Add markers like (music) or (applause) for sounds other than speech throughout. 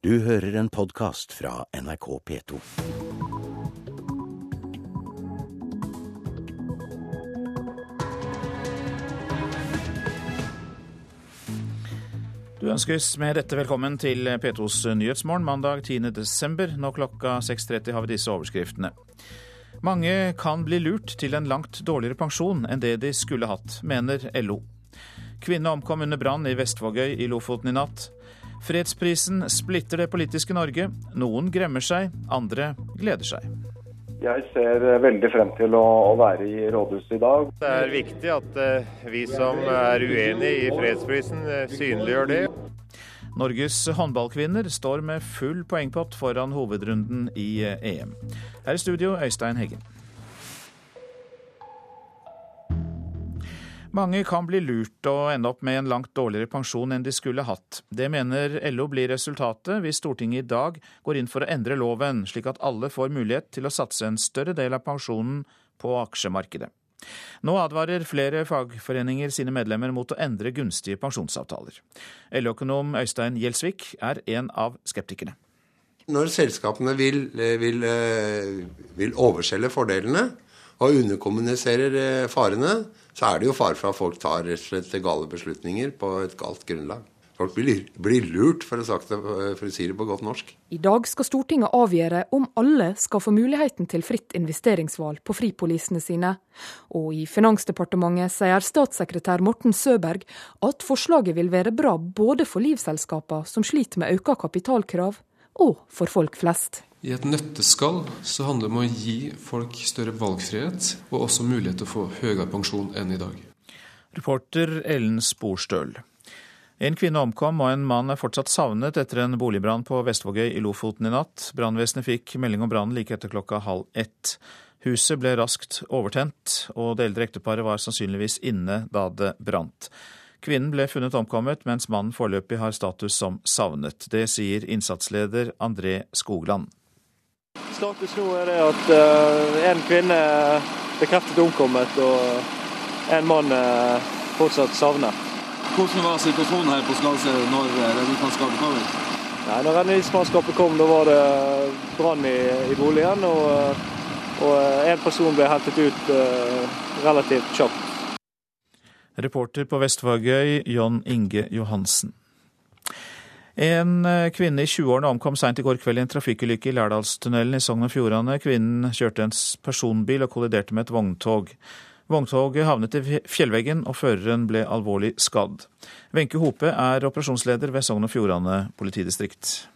Du hører en podkast fra NRK P2. Du ønskes med dette velkommen til P2s Nyhetsmorgen mandag 10. desember. Nå klokka 6.30 har vi disse overskriftene. Mange kan bli lurt til en langt dårligere pensjon enn det de skulle hatt, mener LO. Kvinne omkom under brann i Vestvågøy i Lofoten i natt. Fredsprisen splitter det politiske Norge. Noen gremmer seg, andre gleder seg. Jeg ser veldig frem til å, være i rådhuset i dag. Det er viktig at uh, vi som er uenige i fredsprisen, uh, synliggjør det. Norges håndballkvinner står med full poengpott foran hovedrunden i EM. Her i studio, Øystein Heggen. Mange kan bli lurt og ende opp med en langt dårligere pensjon enn de skulle hatt. Det mener LO blir resultatet hvis Stortinget i dag går inn for å endre loven, slik at alle får mulighet til å satse en større del av pensjonen på aksjemarkedet. Nå advarer flere fagforeninger sine medlemmer mot å endre gunstige pensjonsavtaler. LO-økonom Øystein Gjelsvik er en av skeptikerne. Når selskapene vil, vil, vil overselge fordelene og underkommuniserer farene, så er det jo fare for at folk tar rett og slett gale beslutninger på et galt grunnlag. Folk blir, blir lurt, for å, det, for å, si det på godt norsk. I dag skal Stortinget avgjøre om alle skal få muligheten til fritt investeringsvalg på fripolisene sine. Og i Finansdepartementet sier statssekretær Morten Søberg at forslaget vil være bra både for livselskapene som sliter med økte kapitalkrav, og for folk flest. I et nøtteskall så handler det om å gi folk større valgfrihet, og også mulighet til å få høyere pensjon enn i dag. Reporter Ellen Sporstøl. En kvinne omkom og en mann er fortsatt savnet etter en boligbrann på Vestvågøy i Lofoten i natt. Brannvesenet fikk melding om brannen like etter klokka halv ett. Huset ble raskt overtent, og det eldre ekteparet var sannsynligvis inne da det brant. Kvinnen ble funnet omkommet, mens mannen foreløpig har status som savnet. Det sier innsatsleder André Skogland. Status nå er det at uh, en kvinne er bekreftet omkommet og en mann er fortsatt savnet. Hvordan var situasjonen her på Skalse når redningsmannskapet kom? Nei, når redningsmannskapet kom, da var det brann i, i, boligen. Og, og en person ble hentet ut relativt kjapt. Reporter på Vestvågøy, John Inge Johansen. En kvinne i 20-årene omkom seint i går kveld i en trafikkulykke i Lærdalstunnelen i Sogn og Fjordane. Kvinnen kjørte en personbil og kolliderte med et vogntog. Vogntoget havnet i fjellveggen, og føreren ble alvorlig skadd. Wenche Hope er operasjonsleder ved Sogn og Fjordane politidistrikt.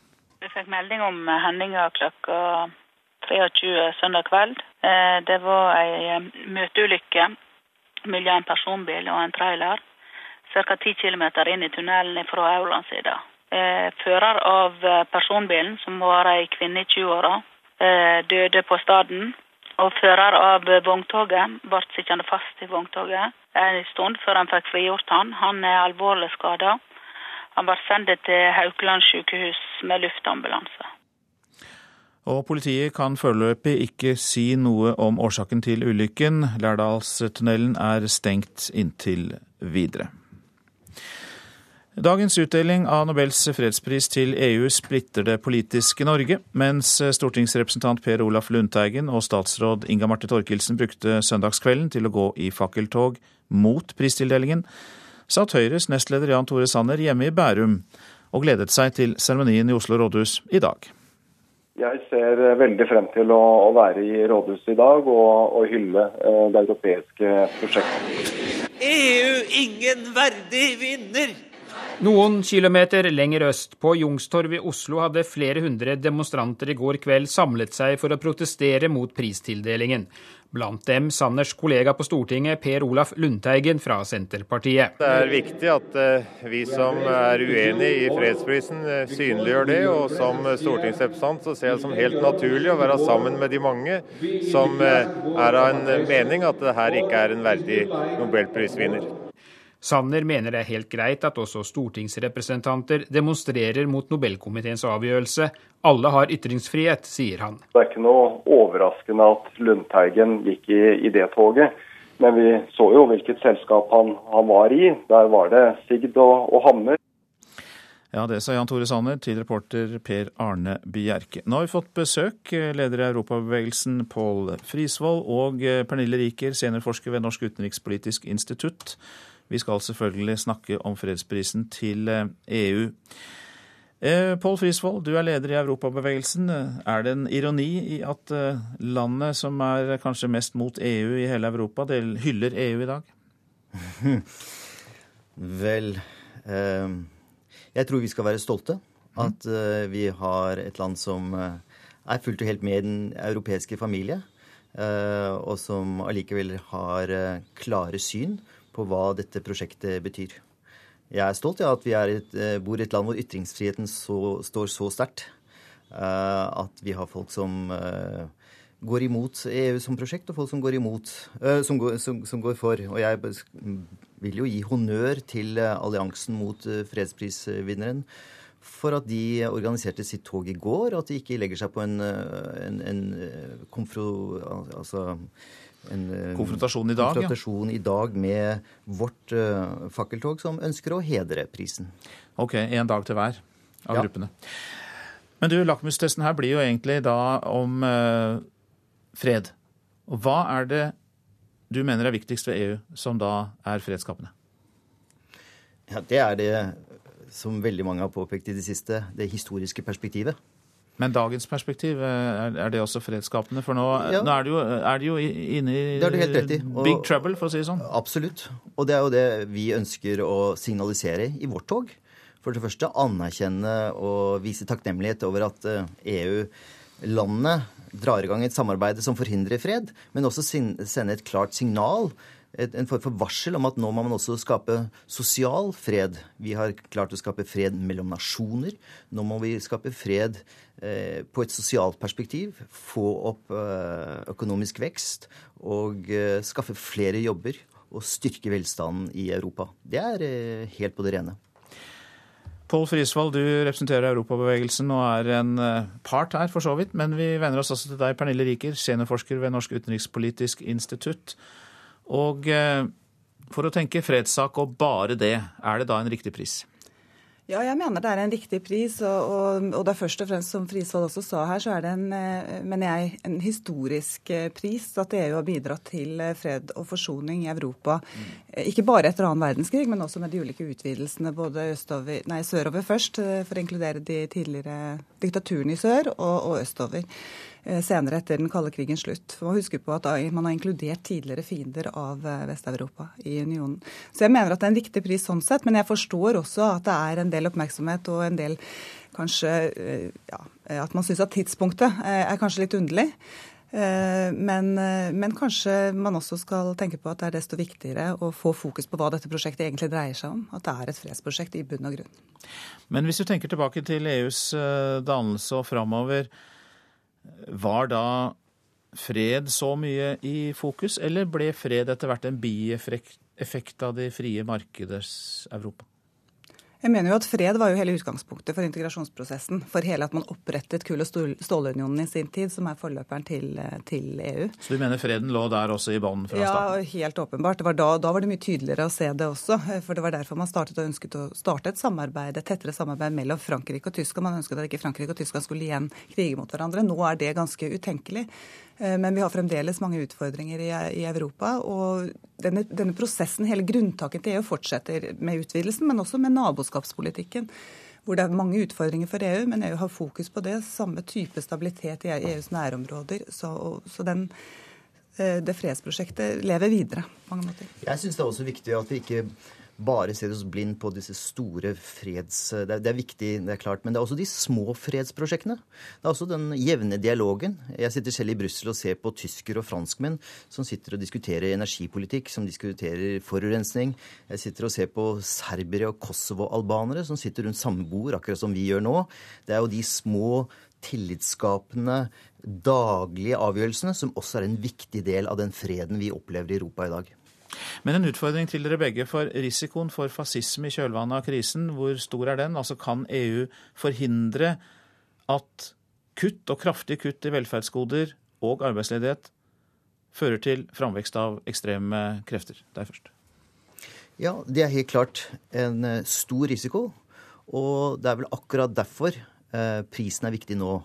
Vi fikk melding om hendinga klokka 23 søndag kveld. Det var ei møteulykke mellom en personbil og en trailer ca. 10 km inn i tunnelen fra Aurlandssida. Fører av personbilen, som var ei kvinne i 20-åra, døde på stedet. Og fører av vogntoget ble sittende fast i vogntoget en stund før han fikk frigjort han. Han er alvorlig skada. Han ble sendt til Haukeland sykehus med luftambulanse. Og politiet kan foreløpig ikke si noe om årsaken til ulykken. Lærdalstunnelen er stengt inntil videre. Dagens utdeling av Nobels fredspris til EU splitter det politiske Norge, mens stortingsrepresentant Per Olaf Lundteigen og statsråd Inga Marte Thorkildsen brukte søndagskvelden til å gå i fakkeltog mot pristildelingen, satt Høyres nestleder Jan Tore Sanner hjemme i Bærum og gledet seg til seremonien i Oslo rådhus i dag. Jeg ser veldig frem til å, å være i rådhuset i dag og, og hylle eh, det europeiske prosjektet. EU ingen verdig vinner! Noen kilometer lenger øst, på Youngstorget i Oslo, hadde flere hundre demonstranter i går kveld samlet seg for å protestere mot pristildelingen. Blant dem Sanners kollega på Stortinget, Per Olaf Lundteigen fra Senterpartiet. Det er viktig at vi som er uenige i fredsprisen, synliggjør det. Og som stortingsrepresentant så ser jeg det som helt naturlig å være sammen med de mange som er av en mening at det her ikke er en verdig nobelprisvinner. Sanner mener det er helt greit at også stortingsrepresentanter demonstrerer mot Nobelkomiteens avgjørelse. Alle har ytringsfrihet, sier han. Det er ikke noe overraskende at Lundteigen gikk i, i det toget. Men vi så jo hvilket selskap han, han, var i. Der var det Sigd og, og Hammer. Ja, det sa Jan Tore Sanner til reporter Per Arne Bjerke. Nå har vi fått besøk. Leder i Europabevegelsen Pål Frisvold og Pernille Riker, seniorforsker ved Norsk utenrikspolitisk institutt. Vi skal selvfølgelig snakke om fredsprisen til EU. Eh, Pål Frisvold, du er leder i Europabevegelsen. Er det en ironi i at eh, landet som er kanskje mest mot EU i hele Europa, det hyller EU i dag? (laughs) Vel eh, jeg tror vi skal være stolte. At vi har et land som er fullt og helt med i den europeiske familie. Og som allikevel har klare syn på hva dette prosjektet betyr. Jeg er stolt av at vi et, bor i et land hvor ytringsfriheten så, står så sterkt. at vi har folk som går imot EU som prosjekt, og folk som går imot, som som, som går for. Og jeg vil jo gi honnør til eh, alliansen mot eh, fredsprisvinneren for at de organiserte sitt tog i går, og at de ikke legger seg på en, eh, en, en, konfro, altså en konfrontasjon i dag, konfrontasjon ja. i dag med vårt uh, fakkeltog, som ønsker å hedre prisen. Ok, én dag til hver av ja. gruppene. Men du, lakmustesten her blir jo egentlig da om uh, fred. Og hva er det du mener er viktigst ved EU, som da er fredsskapende? Ja, Det er det som veldig mange har påpekt i det siste, det historiske perspektivet. Men dagens perspektiv, eh, er det også fredsskapende? For nå, ja. nå er, det jo, er det jo inne i, i. Og, big trouble, for å si det sånn. Absolutt. Og det er jo det vi ønsker å signalisere i vårt tog. For det første anerkjenne og vise takknemlighet over at EU-landene eh, e drar i gang et samarbeid som forhindrer fred, men også sende et klart signal en form for varsel om at nå må man også skape sosial fred. Vi har klart å skape fred mellom nasjoner. Nå må vi skape fred eh, på et sosialt perspektiv. Få opp eh, økonomisk vekst og eh, skaffe flere jobber og styrke velstanden i Europa. Det er helt på det rene. Pål Frisvold, du representerer Europabevegelsen og er en part her, for så vidt. Men vi venner oss også til deg, Pernille Riker, seniorforsker ved Norsk utenrikspolitisk institutt. Og eh, for å tenke fredssak og bare det, er det da en riktig pris? Ja, jeg mener det er en riktig pris. Og, og, og det er først og fremst, som Frisvold også sa her, så er det en, eh, mener jeg, en historisk eh, pris at EU har bidratt til fred og forsoning i Europa. Mm. Ikke bare etter annen verdenskrig, men også med de ulike utvidelsene både østover, nei, sørover først, for å inkludere de tidligere diktaturene i sør, og, og østover. Eh, senere etter den kalde krigens slutt. For man på at man har inkludert tidligere fiender av eh, Vest-Europa i unionen. Så jeg mener at det er en viktig pris sånn sett, men jeg forstår også at det er en del oppmerksomhet og en del kanskje eh, ja, At man syns at tidspunktet er kanskje litt underlig. Men, men, kanskje man også skal tenke på at det er desto viktigere å få fokus på hva dette prosjektet egentlig dreier seg om. At det er et fredsprosjekt i bunn og grunn. Men hvis du tenker tilbake til EUs dannelse og framover, var da fred så mye i fokus, eller ble fred etter hvert en bieffekt av det frie markedets Europa? Jeg mener jo at Fred var jo hele utgangspunktet for integrasjonsprosessen. For hele at man opprettet kull- og stålunionen i sin tid, som er forløperen til, til, EU. Så du mener freden lå der også i bånn fra starten? Ja, helt åpenbart. Det var da, da, var det mye tydeligere å se det også. For det var derfor man startet og ønsket å starte et samarbeid, et tettere samarbeid mellom Frankrike og Tyskland. Man ønsket at ikke Frankrike og Tyskland skulle igjen krige mot hverandre. Nå er det ganske utenkelig. Eh, men vi har fremdeles mange utfordringer i, Europa. Og denne, denne, prosessen, hele grunntaket til EU, fortsetter med utvidelsen, men også med naboskapspolitikken. Hvor det er mange utfordringer for EU, men EU har fokus på det. Samme type stabilitet i EUs nærområder. Så, så den, eh, det fredsprosjektet lever videre på mange måter. Jeg syns det er også viktig at vi ikke bare ser oss blind på disse store freds... Det er, det er, viktig, det er klart, men det er også de små fredsprosjektene. Det er også den jevne dialogen. Jeg sitter selv i Brussel og ser på tyskere og franskmenn som sitter og diskuterer energipolitikk, som diskuterer forurensning. Jeg sitter og ser på serbere og Kosovo-albanere som sitter rundt samme bord, akkurat som vi gjør nå. Det er jo de små tillitsskapende daglige avgjørelsene som også er en viktig del av den freden vi opplever i Europa i dag. Men en utfordring til dere begge. For risikoen for fascisme i kjølvannet av krisen, hvor stor er den? Altså Kan EU forhindre at kutt og kraftige kutt i velferdsgoder og arbeidsledighet fører til framvekst av ekstreme krefter? Deg først. Ja, det er helt klart en eh, stor risiko. Og det er vel akkurat derfor eh, prisen er viktig nå.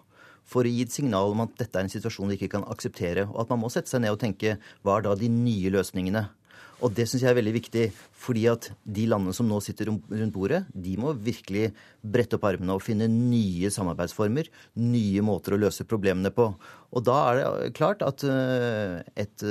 For å gi et signal om at dette er en situasjon vi ikke kan akseptere. Og at man må sette seg ned og tenke hva er da de nye løsningene? Og det syns jeg er veldig viktig, fordi at de landene som nå sitter rundt bordet, de må virkelig brette opp armene og finne nye samarbeidsformer, nye måter å løse problemene på. Og da er det klart at eh, et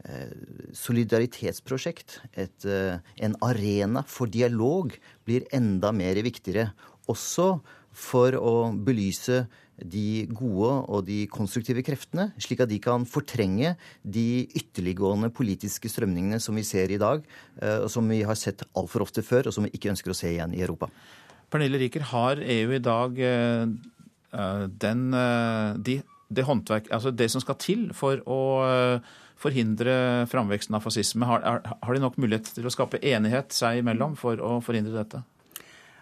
Eh, solidaritetsprosjekt, et, eh, en arena for dialog, blir enda mer viktigere. Også for å belyse de gode og de konstruktive kreftene, slik at de kan fortrenge de ytterliggående politiske strømningene som vi ser i dag, eh, og som vi har sett altfor ofte før, og som vi ikke ønsker å se igjen i Europa. Pernille Riker, har EU i dag den, de, det håndverk, altså det som skal til for å forhindre framveksten av fascisme? Har, har, de nok mulighet til å skape enighet seg imellom for å forhindre dette?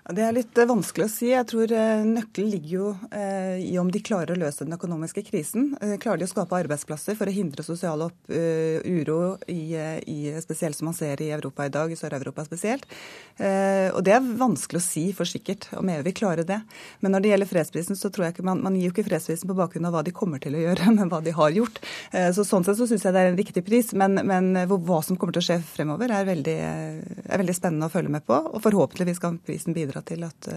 Det er litt eh, vanskelig å si. Jeg tror eh, nøkkelen ligger jo eh, i om de klarer å løse den økonomiske krisen. Klarer de å skape arbeidsplasser for å hindre sosial uro, i, i, spesielt som man ser i Europa i dag, i Sør-Europa spesielt. Og det er vanskelig å si for sikkert om EU vil klare det. Men når det gjelder fredsprisen, så tror jeg ikke man, man gir jo ikke fredsprisen på bakgrunn av hva de kommer til å gjøre, (laughs) men hva de har gjort. Så sånn sett så syns jeg det er en riktig pris. Men, men hva som kommer til å skje fremover, er veldig, er veldig spennende å følge med på. Og forhåpentligvis kan prisen bidra bidra til at,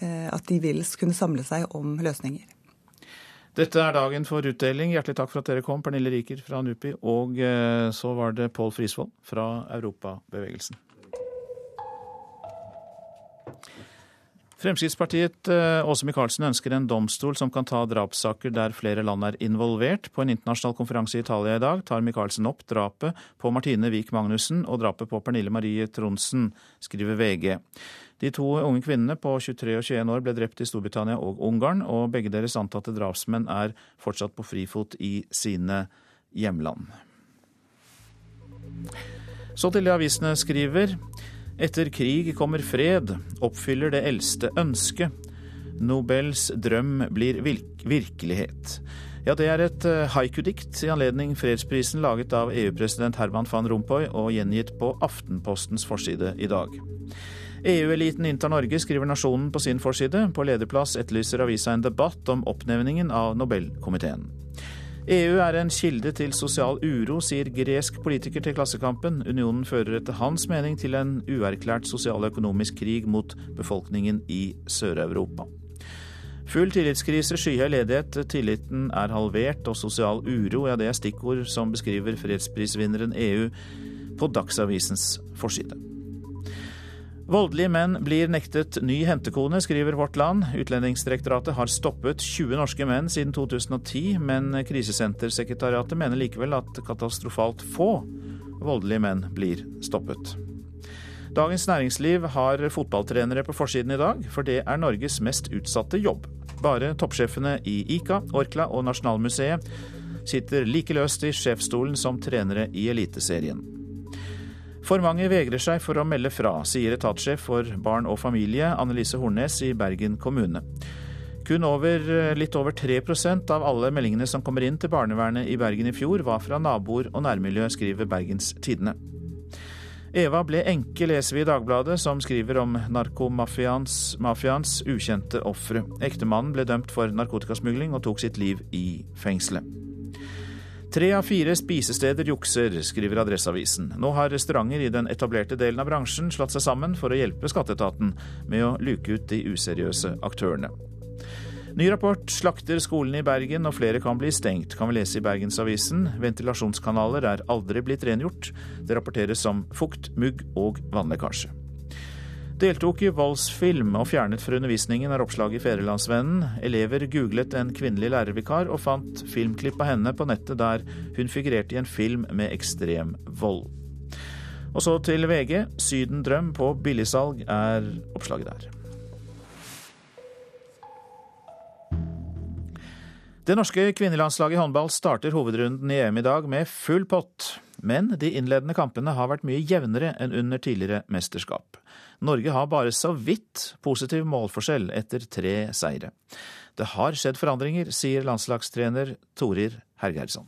eh, at de vil kunne samle seg om løsninger. Dette er dagen for utdeling. Hjertelig takk for at dere kom, Pernille Riker fra NUPI. Og eh, så var det Pål Frisvold fra Europabevegelsen. Fremskrittspartiet eh, Åse Michaelsen ønsker en domstol som kan ta drapssaker der flere land er involvert. På en internasjonal konferanse i Italia i dag tar Michaelsen opp drapet på Martine Wiik Magnussen og drapet på Pernille Marie Tronsen, skriver VG. De to unge kvinnene på 23 og 21 år ble drept i Storbritannia og Ungarn, og begge deres antatte drapsmenn er fortsatt på frifot i sine hjemland. Så til det avisene skriver. Etter krig kommer fred, oppfyller det eldste ønsket. Nobels drøm blir virkelighet. Ja, det er et eh, haiku-dikt i anledning fredsprisen laget av EU-president Herman van Rompuy og gjengitt på Aftenpostens forside i dag. EU-eliten inntar Norge, skriver Nasjonen på sin forside. På lederplass etterlyser avisa en debatt om oppnevningen av Nobelkomiteen. EU er en kilde til sosial uro, sier gresk politiker til Klassekampen. Unionen fører etter hans mening til en uerklært sosial og økonomisk krig mot befolkningen i Sør-Europa. Full tillitskrise, skyhøy ledighet, tilliten er halvert og sosial uro, ja det er stikkord som beskriver fredsprisvinneren EU på Dagsavisens forside. Voldelige menn blir nektet ny hentekone, skriver Vårt Land. Utlendingsdirektoratet har stoppet 20 norske menn siden 2010, men Krisesentersekretariatet mener likevel at katastrofalt få voldelige menn blir stoppet. Dagens Næringsliv har fotballtrenere på forsiden i dag, for det er Norges mest utsatte jobb. Bare toppsjefene i ICA, Orkla og Nasjonalmuseet sitter like løst i sjefsstolen som trenere i Eliteserien. For mange vegrer seg for å melde fra, sier etatssjef for barn og familie Annelise Hornes i Bergen kommune. Kun over, litt over 3% av alle meldingene som kommer inn til barnevernet i Bergen i fjor, var fra naboer og nærmiljø, skriver Bergens Tidende. Eva ble enke, leser vi i Dagbladet, som skriver om narkomafiaens ukjente ofre. Ektemannen ble dømt for narkotikasmugling og tok sitt liv i fengselet. Tre av fire spisesteder jukser, skriver Adresseavisen. Nå har restauranter i den etablerte delen av bransjen slått seg sammen for å hjelpe skatteetaten med å luke ut de useriøse aktørene. Ny rapport slakter skolene i Bergen, og flere kan bli stengt, kan vi lese i Bergensavisen. Ventilasjonskanaler er aldri blitt rengjort. Det rapporteres om fukt, mugg og vannlekkasje. Deltok i voldsfilm og fjernet fra undervisningen, er oppslaget i Fedrelandsvennen. Elever googlet en kvinnelig lærervikar og fant filmklipp av henne på nettet der hun figurerte i en film med ekstrem vold. Og så til VG. Sydendrøm på billigsalg er oppslaget der. Det norske kvinnelandslaget i håndball starter hovedrunden i EM i dag med full pott. Men de innledende kampene har vært mye jevnere enn under tidligere mesterskap. Norge har bare så vidt positiv målforskjell etter tre seire. Det har skjedd forandringer, sier landslagstrener Torir Hergeirsson.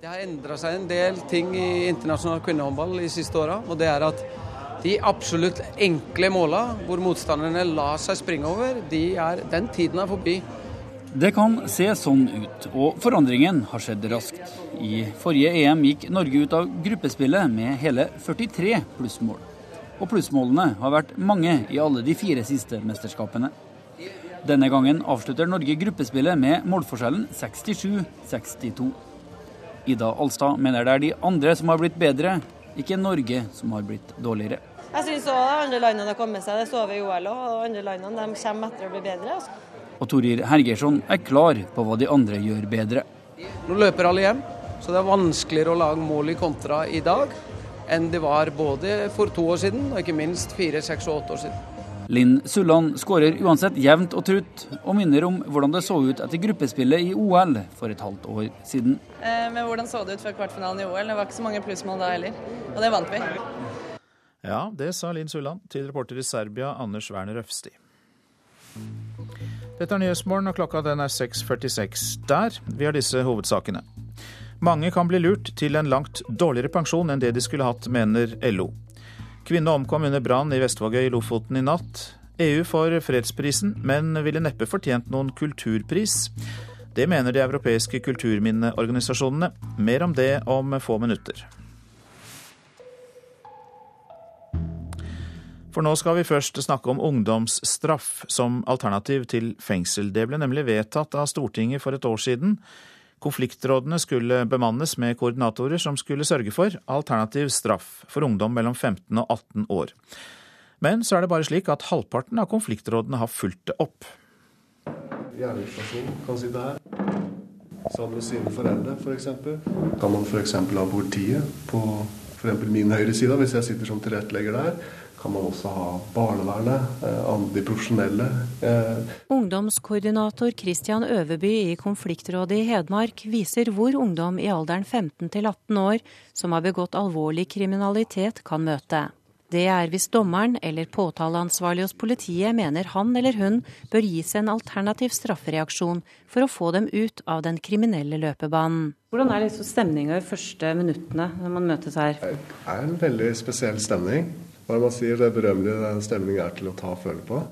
Det har endra seg en del ting i internasjonal kvinnehåndball de siste åra. Og det er at De absolutt enkle måla, hvor motstanderne lar seg springe over, de er, den tiden er forbi. Det kan se sånn ut, og forandringen har skjedd raskt. I forrige EM gikk Norge ut av gruppespillet med hele 43 plussmål. Og plussmålene har vært mange i alle de fire siste mesterskapene. Denne gangen avslutter Norge gruppespillet med målforskjellen 67-62. Ida Alstad mener det er de andre som har blitt bedre, ikke Norge som har blitt dårligere. Jeg syns òg de andre landene har kommet seg. Det så vi i OL òg. Og andre landene de kommer etter å bli bedre. Altså. Og Torir Hergersson er klar på hva de andre gjør bedre. Nå løper alle hjem, så det er vanskeligere å lage mål i kontra i dag enn det var både for to år siden og ikke minst fire, seks og åtte år siden. Linn Sulland skårer uansett jevnt og trutt, og minner om hvordan det så ut etter gruppespillet i OL for et halvt år siden. Eh, men hvordan så det ut før kvartfinalen i OL? Det var ikke så mange plussmål da heller, og det vant vi. Ja, det sa Linn Sulland til reporter i Serbia, Anders Werner Øfsti. Dette er Nyhetsmorgen, og klokka den er 6.46. Der vi har disse hovedsakene. Mange kan bli lurt til en langt dårligere pensjon enn det de skulle hatt, mener LO. Kvinne omkom under brann i Vestvågøy i Lofoten i natt. EU får fredsprisen, men ville neppe fortjent noen kulturpris. Det mener de europeiske kulturminneorganisasjonene. Mer om det om få minutter. For nå skal vi først snakke om ungdomsstraff som alternativ til fengsel. Det ble nemlig vedtatt av Stortinget for et år siden. Konfliktrådene skulle bemannes med koordinatorer som skulle sørge for alternativ straff for ungdom mellom 15 og 18 år. Men så er det bare slik at halvparten av konfliktrådene har fulgt det opp. Gjerningspersonen kan sitte her. Sammen med sine foreldre, f.eks. For kan man f.eks. ha politiet på for min høyre side, hvis jeg sitter som tilrettelegger der kan man også ha barnevernet, andre de profesjonelle. Eh. Ungdomskoordinator Christian Øverby i konfliktrådet i Hedmark viser hvor ungdom i alderen 15 til 18 år som har begått alvorlig kriminalitet, kan møte. Det er hvis dommeren eller påtaleansvarlig hos politiet mener han eller hun bør gis en alternativ straffereaksjon for å få dem ut av den kriminelle løpebanen. Hvordan er liksom stemninga i første minuttene når man møtes her? Det er en veldig spesiell stemning. Hva man sier, det berømmelige den stemningen er til å ta og føle på.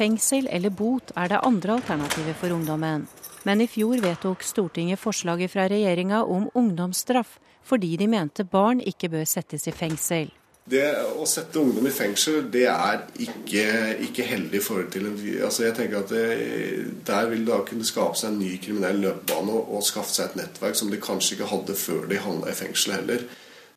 Fengsel eller bot er det andre alternativet for ungdommen. Men i fjor vedtok Stortinget forslaget fra regjeringa om ungdomsstraff, fordi de mente barn ikke bør settes i fengsel. Det å sette ungdom i fengsel, det er ikke, ikke heldig i forhold til altså Jeg tenker at det, Der vil det da kunne skape seg en ny kriminell løpebane og, og skaffe seg et nettverk som de kanskje ikke hadde før de havna i fengsel heller.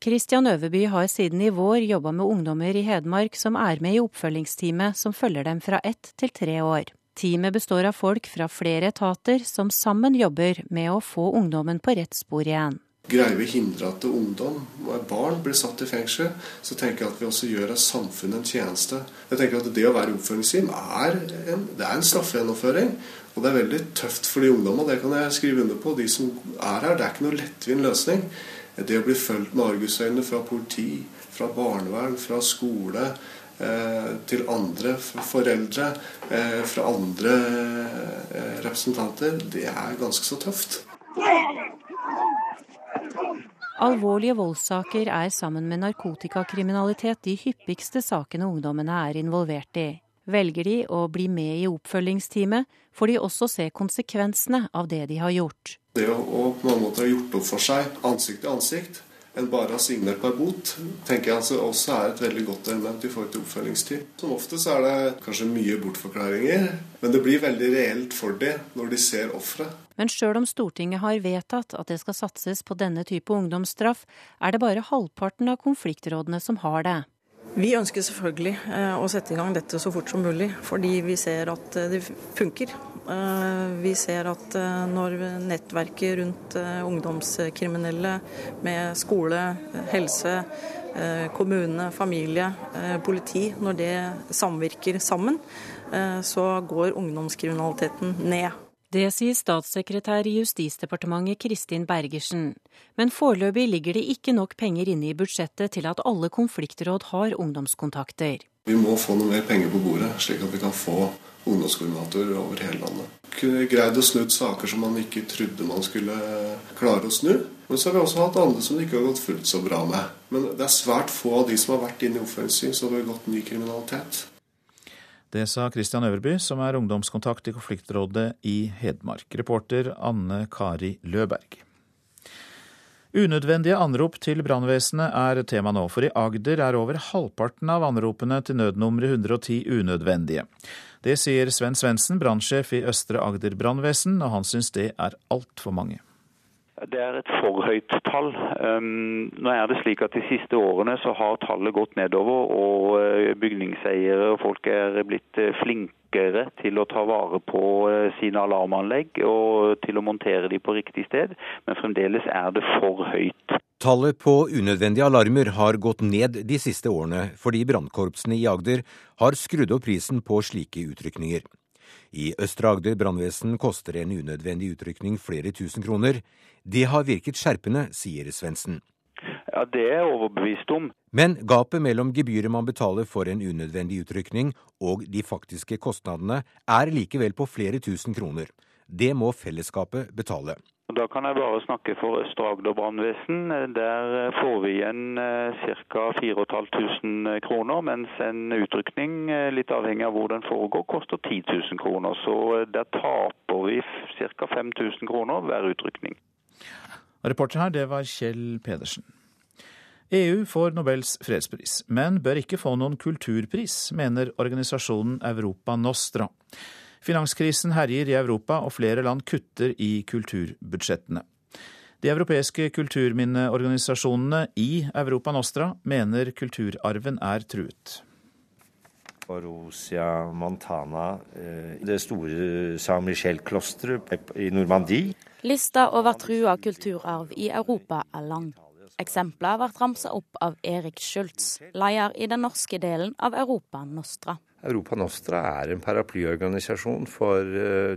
Kristian Øverby har siden i vår jobba med ungdommer i Hedmark som er med i oppfølgingsteamet som følger dem fra ett til tre år. Teamet består av folk fra flere etater som sammen jobber med å få ungdommen på rett spor igjen. Greier vi å hindre at ungdom og barn blir satt i fengsel, så tenker jeg at vi også gjør samfunnet en tjeneste. Jeg tenker at Det å være oppfølgingsteam er en, det er en straffegjennomføring. Og det er veldig tøft for de ungdommene, det kan jeg skrive under på. De som er her. Det er ikke noe lettvint løsning. Det å bli fulgt med argusøyne fra politi, fra barnevern, fra skole, eh, til andre foreldre, eh, fra andre eh, representanter, det er ganske så tøft. Alvorlige voldssaker er sammen med narkotikakriminalitet de hyppigste sakene ungdommene er involvert i. Velger de å bli med i oppfølgingsteamet, får de også se konsekvensene av det de har gjort. Det å, å på mange måter ha gjort opp for seg ansikt til ansikt, enn bare ha signert på en bot, tenker jeg altså også er et veldig godt element i forhold til oppfølgingstid. Som oftest er det kanskje mye bortforklaringer, men det blir veldig reelt for dem når de ser offeret. Men sjøl om Stortinget har vedtatt at det skal satses på denne type ungdomsstraff, er det bare halvparten av konfliktrådene som har det. Vi ønsker selvfølgelig eh, å sette i gang dette så fort som mulig, fordi vi ser at eh, det funker. Eh, vi ser at når nettverket rundt ungdomskriminelle med skole, helse, kommune, familie, politi, når det samvirker sammen, så går ungdomskriminaliteten ned. Det sier statssekretær i Justisdepartementet Kristin Bergersen. Men foreløpig ligger det ikke nok penger inne i budsjettet til at alle konfliktråd har ungdomskontakter. Vi må få noe mer penger på bordet, slik at vi kan få ungdomskoordinatorer over hele landet. Greid å snu saker som man ikke trodde man skulle klare å snu. Men så har vi også hatt andre som det ikke har gått fullt så bra med. Men det er svært få av de som har vært inne i oppfølgingssyn, som har begått ny kriminalitet. Det sa Christian Øverby, som er ungdomskontakt i konfliktrådet i Hedmark. Reporter Anne Kari Løberg. Unødvendige anrop til brannvesenet er tema nå, for i Agder er over halvparten av anropene til nødnummeret 110 unødvendige. Det sier Sven Svendsen, brannsjef i Østre Agder brannvesen, og han syns det er altfor mange. Det er et for høyt tall. Um, nå er det slik at De siste årene så har tallet gått nedover, og uh, bygningseiere og folk er blitt uh, flinkere til å ta vare på uh, sine alarmanlegg og til å montere de på riktig sted, men fremdeles er det for høyt. Tallet på unødvendige alarmer har gått ned de siste årene fordi brannkorpsene i Agder har skrudd opp prisen på slike utrykninger. I Østre Agder brannvesen koster en unødvendig utrykning flere tusen kroner. Det har virket skjerpende, sier Svendsen. Ja, Det er jeg overbevist om. Men gapet mellom gebyret man betaler for en unødvendig utrykning og de faktiske kostnadene er likevel på flere tusen kroner. Det må fellesskapet betale. Da kan jeg bare snakke for Østre Agder brannvesen. Der får vi igjen ca. 4500 kroner, mens en utrykning, litt avhengig av hvor den foregår, koster 10 000 kroner. Så der taper vi ca. 5000 kroner hver utrykning. Reporter her, det var Kjell Pedersen. EU får Nobels fredspris, men bør ikke få noen kulturpris, mener organisasjonen Europa Nostra. Finanskrisen herjer i Europa, og flere land kutter i kulturbudsjettene. De europeiske kulturminneorganisasjonene i Europa Nostra mener kulturarven er truet. Borussia Montana, det store Saint-Michel-klosteret i Normandie. Lista over trua kulturarv i Europa er lang. Eksempler blir ramsa opp av Erik Schultz, leder i den norske delen av Europa Nostra. Europa Nostra er en paraplyorganisasjon for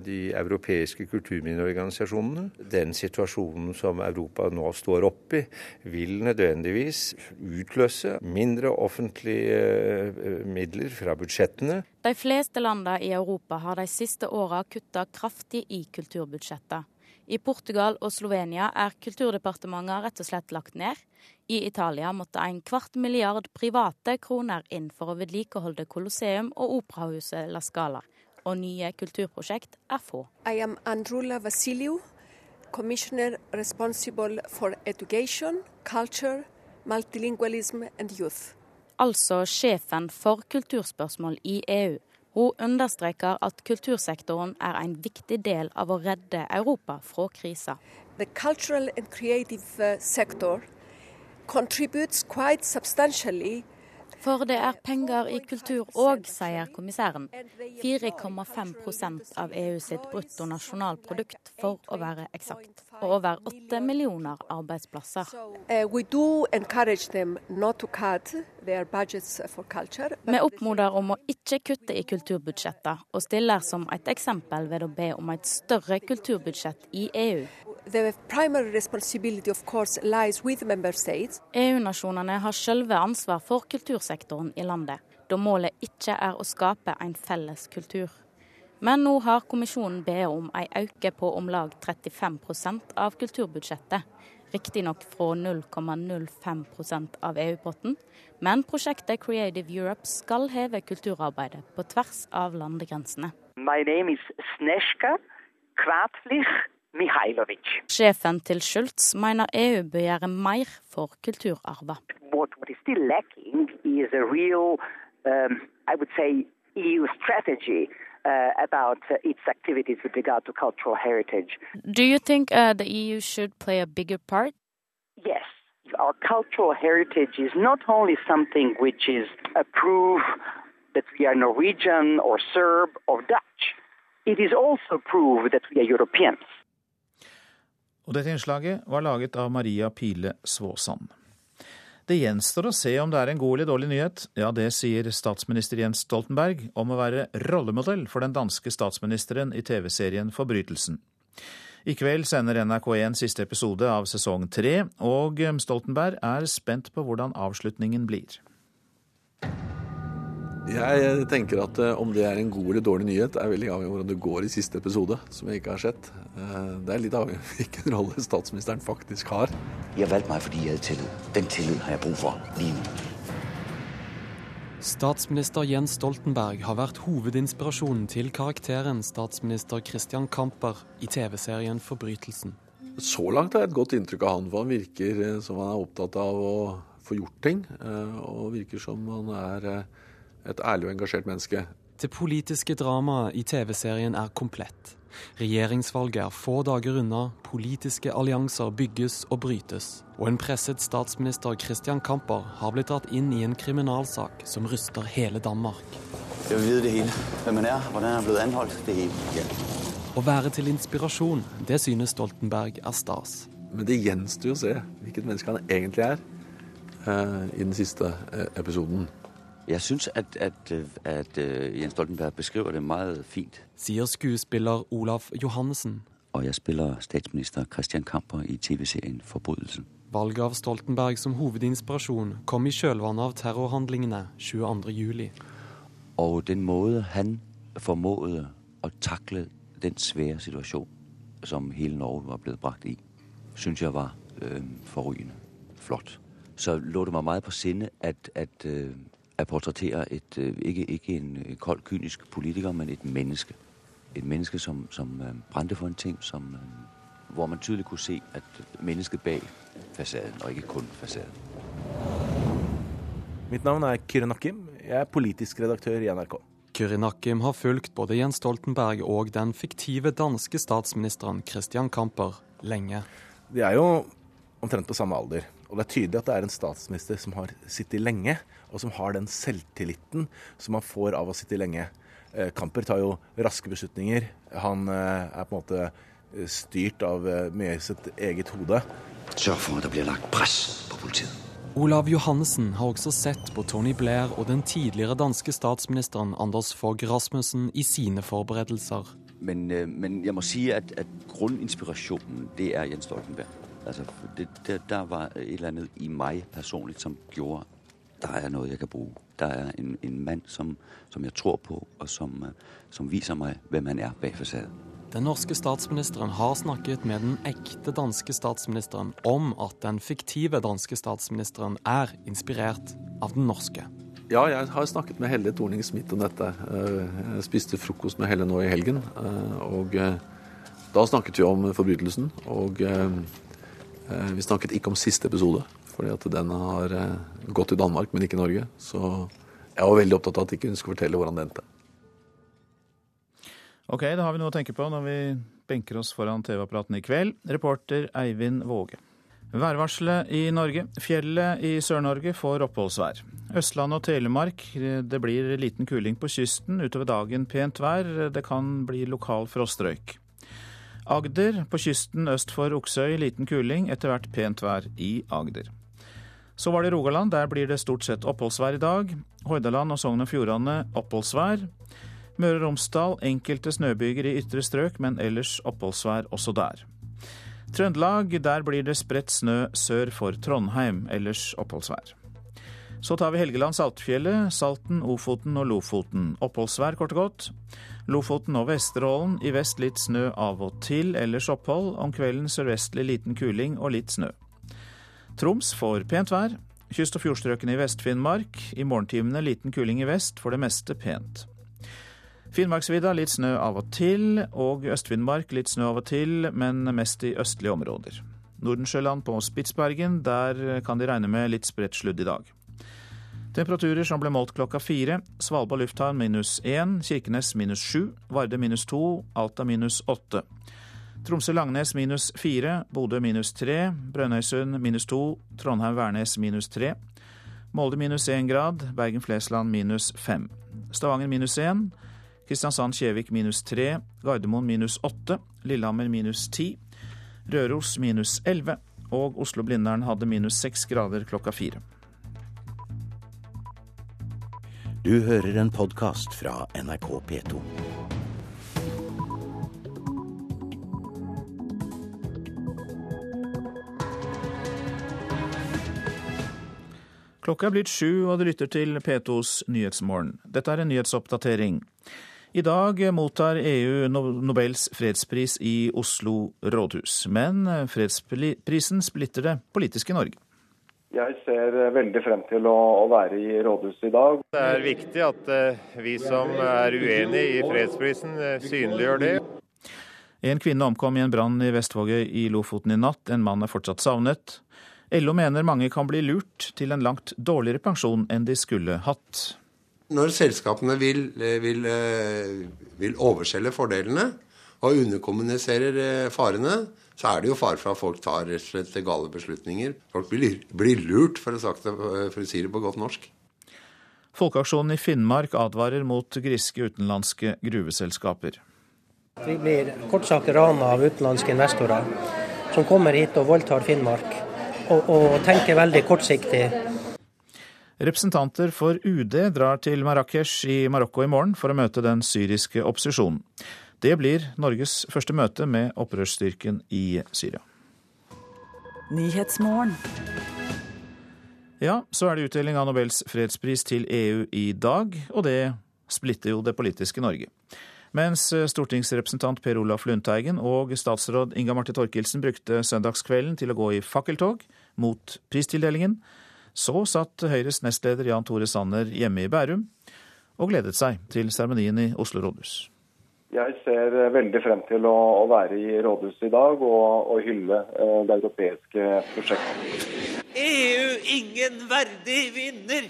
de europeiske kulturminneorganisasjonene. Den situasjonen som Europa nå står oppi, vil nødvendigvis utløse mindre offentlige midler fra budsjettene. De fleste landene i Europa har de siste åra kutta kraftig i kulturbudsjettet. I Portugal og Slovenia er kulturdepartementet rett og slett lagt ned. I Italia måtte en kvart milliard private kroner inn for å vedlikeholde Colosseum og operahuset La Scala. Og nye kulturprosjekt er få. I am Andrula Vassiliou, commissioner responsible for education, culture, multilingualism and youth. Altså sjefen for kulturspørsmål i EU. Hun understreker at kultursektoren er en viktig del av å redde Europa fra krisa. Substantially For det er penger i kultur òg, sier kommissæren. 4,5 av EU sitt bruttonasjonalprodukt, for å være eksakt. Og over 8 millioner arbeidsplasser. Vi oppmoder om å ikke kutte i kulturbudsjettet, og stiller som et eksempel ved å be om et større kulturbudsjett i EU. EU-nasjonene har selve ansvar for kultursektoren i landet, da målet ikke er å skape en felles kultur. Men nå har kommisjonen bedt om en øke på om lag 35% av kulturbudsjettet. Riktignok fra 0,05% av EU-potten, men prosjektet Creative Europe skal heve kulturarbeidet på tvers av landegrensene. My name is Snezhka Kvatlich Mihailovic. Sjefen til Schultz mener EU bør gjøre mer for kulturarven. Um, I would say, EU strategy uh, about uh, its activities with regard to cultural heritage. Do you think uh, the EU should play a bigger part? Yes. Our cultural heritage is not only something which is a proof that we are Norwegian or Serb or Dutch. It is also proof that we are Europeans. Og dette innslaget var laget av Maria Pile Svåsand. Det gjenstår å se om det er en god eller dårlig nyhet. Ja, det sier statsminister Jens Stoltenberg om å være rollemodell for den danske statsministeren i TV-serien Forbrytelsen. I kveld sender NRK1 siste episode av sesong tre, og Stoltenberg er spent på hvordan avslutningen blir. Jeg tenker at eh, om det er en god eller dårlig nyhet, er veldig avhengig av hvordan det går i siste episode, som jeg ikke har sett. Eh, det er litt avhengig av (laughs) hvilken rolle statsministeren faktisk har. Jeg valgte meg fordi jeg hadde tillit. Den tilliten har jeg bruk for lige nå. Statsminister Jens Stoltenberg har vært hovedinspirasjonen til karakteren statsminister Christian Kamper i TV-serien Forbrytelsen. Så langt har jeg et godt inntrykk av han, for han virker eh, som han er opptatt av å få gjort ting. Og virker som han er et ærlig og engasjert menneske. Det politiske dramaet i TV-serien er komplett. Regjeringsvalget er få dager unna, politiske allianser bygges og brytes. Og en presset statsminister Christian Kamper har blitt dratt inn i en kriminalsak som ryster hele Danmark. Jeg vil vite det hele. Hvem han er, hvordan han er blitt anholdt. Det hele. Ja. Å være til inspirasjon, det synes Stoltenberg er stas. Men det gjenstår å se hvilket menneske han egentlig er uh, i den siste uh, episoden. Jeg syns at, at, at, øh, Jens Stoltenberg beskriver det meget fint. Sier skuespiller Olaf Johannessen. Og jeg spiller statsminister Christian Kamper i TV-serien Forbrytelsen. Valget av Stoltenberg som hovedinspirasjon kom i kjølvannet av terrorhandlingene 22.07. Og den måten han formådde å takle den svære situasjonen som hele Norge var blitt brakt i, syns jeg var øh, forrygende flott. Så lå det meg meget på sinne at, at øh, at portrættere et, øh, ikke, ikke en øh, kold, kynisk politiker, men et menneske. Et menneske som, som brændte for en ting, som, hvor man tydelig kunne se at mennesket bag fasaden, og ikke kun fasaden. Mitt navn er Kyrre Nakkim. Jeg er politisk redaktør i NRK. Kyrre Nakkim har fulgt både Jens Stoltenberg og den fiktive danske statsministeren Christian Kamper lenge. De er jo omtrent på samme alder. Og det er tydelig at det er en statsminister som har sittet lenge, og som har den selvtilliten som man får av å sitte lenge. Eh, Kamper tar jo raske beslutninger. Han eh, er på en måte eh, styrt av mye sitt eget hode. Sørg for at det blir lagt press på politiet. Olav Johannessen har også sett på Tony Blair og den tidligere danske statsministeren Anders Fogh Rasmussen i sine forberedelser. Men, men jeg må si at, at grunninspirasjonen det er Jens Stoltenberg. Altså, det, der, der var et eller annet i meg personlig som gjorde der er noe jeg kan bruke. Der er en, en mann som, som, jeg tror på, og som, som viser meg hvem han er bak fasaden. Den norske statsministeren har snakket med den ekte danske statsministeren om at den fiktive danske statsministeren er inspirert av den norske. Ja, jeg har snakket med Helle Thorning-Smith om dette. Jeg spiste frokost med Helle nå i helgen. Og da snakket vi om forbrytelsen. Og Eh, vi snakket ikke om siste episode, fordi at den har eh, gått i Danmark, men ikke i Norge. Så jeg var veldig opptatt av at ikke hun skulle fortelle hvordan det endte. Ok, da har vi noe å tenke på når vi benker oss foran TV-apparatene i kveld. Reporter Eivind Våge. Værvarselet i Norge. Fjellet i Sør-Norge får oppholdsvær. Østlandet og Telemark det blir liten kuling på kysten. Utover dagen pent vær. Det kan bli lokal frostrøyk. Agder, på kysten øst for Oksøy liten kuling, etter hvert pent vær i Agder. Så var det Rogaland, der blir det stort sett oppholdsvær i dag. Hordaland og Sogn og Fjordane oppholdsvær. Møre og Romsdal enkelte snøbyger i ytre strøk, men ellers oppholdsvær også der. Trøndelag, der blir det spredt snø sør for Trondheim, ellers oppholdsvær. Så tar vi Helgeland, Saltfjellet, Salten, Ofoten og Lofoten. Oppholdsvær, kort og godt. Lofoten og Vesterålen. I vest litt snø av og til, ellers opphold. Om kvelden sørvestlig liten kuling og litt snø. Troms får pent vær. Kyst- og fjordstrøkene i Vest-Finnmark. I morgentimene liten kuling i vest, for det meste pent. Finnmarksvidda litt snø av og til, og Øst-Finnmark litt snø av og til, men mest i østlige områder. Nordensjøland på Spitsbergen, der kan de regne med litt spredt sludd i dag. Temperaturer som ble målt klokka fire. Svalbard lufthavn minus én, Kirkenes minus sju, Varde minus to, Alta minus åtte. Tromsø-Langnes minus fire, Bodø minus tre, Brønnøysund minus to, Trondheim-Værnes minus tre. Molde minus én grad, Bergen-Flesland minus fem. Stavanger minus én, Kristiansand-Kjevik minus tre, Gardermoen minus åtte, Lillehammer minus ti, Røros minus elleve, og Oslo-Blindern hadde minus seks grader klokka fire. Du hører en podkast fra NRK P2. Klokka er blitt sju, og du lytter til P2s Nyhetsmorgen. Dette er en nyhetsoppdatering. I dag mottar EU Nobels fredspris i Oslo rådhus. Men fredsprisen splitter det politiske Norge. Jeg ser veldig frem til å, være i rådhuset i dag. Det er viktig at eh, vi som er uenig i fredsprisen, eh, synliggjør det. En kvinne omkom i en brann i Vestvågøy i Lofoten i natt. En mann er fortsatt savnet. LO mener mange kan bli lurt til en langt dårligere pensjon enn de skulle hatt. Når selskapene vil, eh, vil, eh, vil overselge fordelene og underkommuniserer eh, farene, så er det jo fare for at folk tar rett og slett gale beslutninger. Folk blir, blir lurt, for å, sagt, for å si det på godt norsk. Folkeaksjonen i Finnmark advarer mot griske utenlandske gruveselskaper. Vi blir kort sagt rana av utenlandske investorer som kommer hit og voldtar Finnmark og, og tenker veldig kortsiktig. Representanter for UD drar til Marrakech i Marokko i morgen for å møte den syriske opposisjonen. Det blir Norges første møte med opprørsstyrken i Syria. Ja, så er det utdeling av Nobels fredspris til EU i dag, og det splitter jo det politiske Norge. Mens stortingsrepresentant Per Olaf Lundteigen og statsråd Inga Marte Thorkildsen brukte søndagskvelden til å gå i fakkeltog mot pristildelingen, så satt Høyres nestleder Jan Tore Sanner hjemme i Bærum og gledet seg til seremonien i Oslo rådhus. Jeg ser veldig frem til å, være i rådhuset i dag og, og hylle eh, det europeiske prosjektet. EU ingen verdig vinner!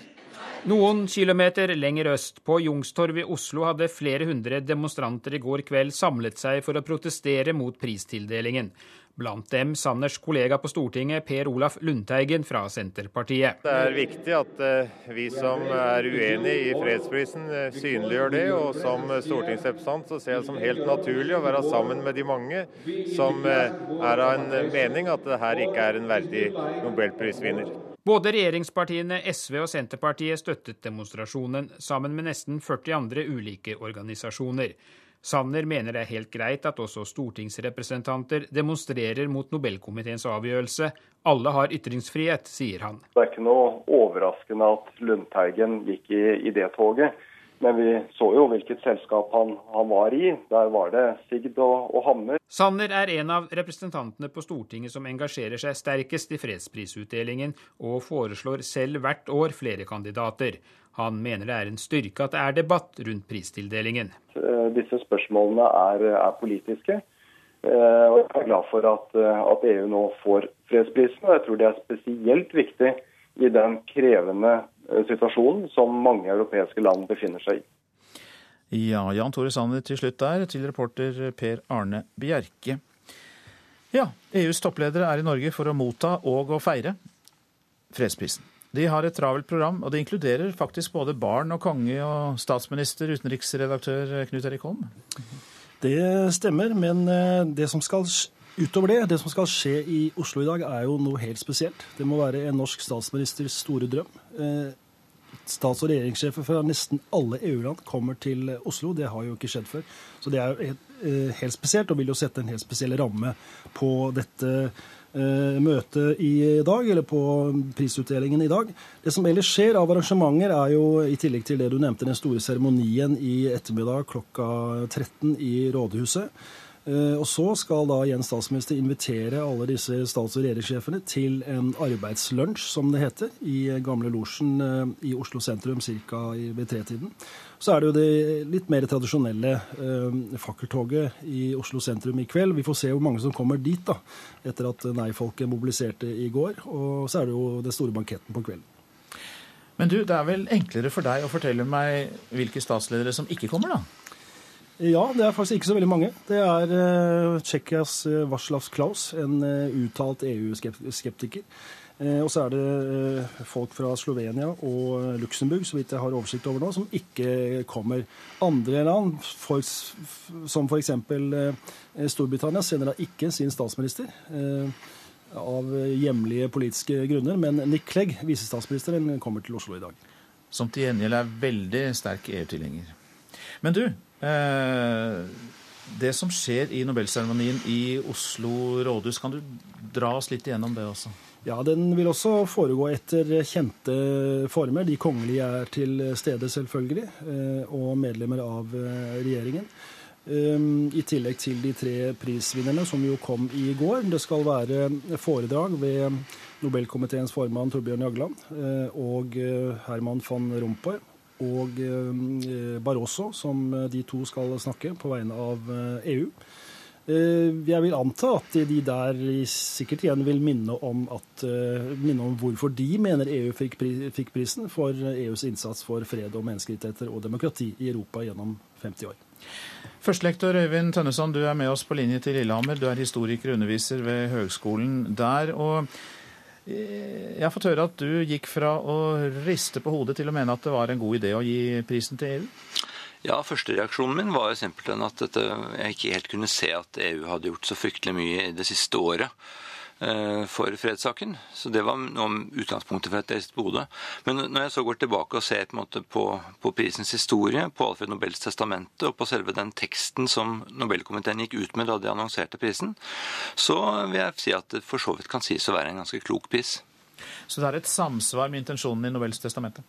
Noen kilometer lenger øst, på Youngstorget i Oslo, hadde flere hundre demonstranter i går kveld samlet seg for å protestere mot pristildelingen. Blant dem Sanners kollega på Stortinget, Per Olaf Lundteigen fra Senterpartiet. Det er viktig at eh, vi som er uenig i fredsprisen, eh, synliggjør det. Og som stortingsrepresentant så ser jeg det som helt naturlig å være sammen med de mange som eh, er av en mening at det her ikke er en verdig nobelprisvinner. Både regjeringspartiene SV og Senterpartiet støttet demonstrasjonen, sammen med nesten 40 andre ulike organisasjoner. Sanner mener det er helt greit at også stortingsrepresentanter demonstrerer mot Nobelkomiteens avgjørelse. Alle har ytringsfrihet, sier han. Det er ikke noe overraskende at Lundteigen gikk i, i det toget. Men vi så jo hvilket selskap han, han var i. Der var det Sigd og, og, Hammer. Sanner er en av representantene på Stortinget som engasjerer seg sterkest i fredsprisutdelingen, og foreslår selv hvert år flere kandidater. Han mener det er en styrke at det er debatt rundt pristildelingen. Eh, disse spørsmålene er, er politiske. Eh, og jeg er glad for at, eh, at EU nå får fredsprisen. og Jeg tror det er spesielt viktig i den krevende situasjonen som mange europeiske land befinner seg i. Ja, Jan Tore Sanner til slutt der, til reporter Per Arne Bjerke. Ja, EUs toppledere er i Norge for å motta og å feire fredsprisen. De har et travelt program, og det inkluderer faktisk både barn og konge og statsminister, utenriksredaktør Knut Erik Holm. Det stemmer, men eh, det som skal Utover det, det som skal skje i Oslo i dag, er jo noe helt spesielt. Det må være en norsk statsministers store drøm. Eh, stats- og regjeringssjefer fra nesten alle EU-land kommer til Oslo. Det har jo ikke skjedd før. Så det er eh, helt spesielt, og vil jo sette en helt spesiell ramme på dette eh, møtet i dag, eller på prisutdelingen i dag. Det som ellers skjer av arrangementer, er jo i tillegg til det du nevnte, den store seremonien i ettermiddag klokka 13 i Rådhuset. Eh, og så skal da Jens statsminister invitere alle disse stats- og regjeringssjefene til en arbeidslunsj, som det heter, i gamle losjen eh, i Oslo sentrum ca. ved tretiden. Så er det jo det litt mer tradisjonelle eh, fakkeltoget i Oslo sentrum i kveld. Vi får se hvor mange som kommer dit, da, etter at nei-folket mobiliserte i går. Og så er det jo den store banketten på kvelden. Men du, det er vel enklere for deg å fortelle meg hvilke statsledere som ikke kommer, da? Ja, det er faktisk ikke så veldig mange. Det er uh, Tsjekkias uh, Václav Klaus, en uh, uttalt EU-skeptiker. Uh, og så er det folk fra Slovenia og Luxembourg så vidt jeg har oversikt over nå, som ikke kommer. Andre land, for, som f.eks. Storbritannia, sender da ikke sin statsminister. av hjemlige politiske grunner. Men Nick Clegg, visestatsministeren, kommer til Oslo i dag. Som til gjengjeld er veldig sterk EU-tilhenger. Men du, Eh, det som skjer i Nobelseremonien i Oslo rådhus, kan du dra oss litt igjennom det også? Ja, Den vil også foregå etter kjente former. De kongelige er til stede, selvfølgelig, og medlemmer av regjeringen. I tillegg til de tre prisvinnerne som jo kom i går. Det skal være foredrag ved Nobelkomiteens formann Torbjørn Jagland og Herman van Rompuy og Barroso, som de to skal snakke på vegne av EU. Eh, jeg vil anta at de der sikkert igjen vil minne om, at, eh, minne om hvorfor de mener EU fikk, prisen for EUs innsats for fred og menneskerettigheter og demokrati i Europa gjennom 50 år. Førstelektor Øyvind Tønneson, du er med oss på linje til Lillehammer. Du er historiker og underviser ved Høgskolen der. og eh, jeg har fått høre at du gikk fra å riste på hodet til å mene at det var en god idé å gi prisen til EU? Ja, Førstereaksjonen min var jo simpelthen at dette, jeg ikke helt kunne se at EU hadde gjort så fryktelig mye i det siste året eh, for fredssaken. Så Det var noe utgangspunktet for at jeg reiste til Bodø. Men når jeg så går tilbake og ser på, på, på, prisens historie, på Alfred Nobels testamente og på selve den teksten som Nobelkomiteen gikk ut med da de annonserte prisen, så vil jeg si at det for så vidt kan sies å være en ganske klok pris. Så det er et samsvar med intensjonen i Nobels testamente?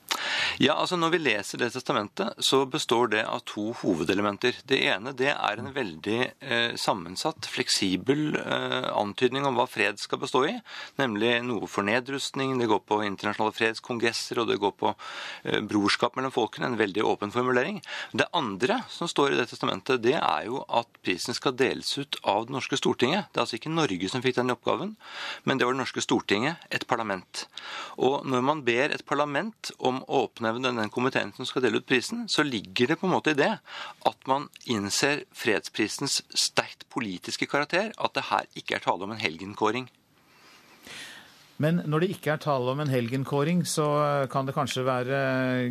Ja, altså Når vi leser det testamentet, så består det av to hovedelementer. Det ene det er en veldig eh, sammensatt, fleksibel eh, antydning om hva fred skal bestå i. Nemlig noe for nedrustning, det går på internasjonale fredskongresser og det går på eh, brorskap mellom folkene. En veldig åpen formulering. Det andre som står i det testamentet, det er jo at prisen skal deles ut av det norske Stortinget. Det er altså ikke Norge som fikk den oppgaven, men det var det norske Stortinget, et parlament. Og når man ber et parlament om å oppnevne den komiteen som skal dele ut prisen, så ligger det på en måte i det at man innser fredsprisens sterkt politiske karakter, at det her ikke er tale om en helgenkåring. Men når det ikke er tale om en helgenkåring, så kan det kanskje være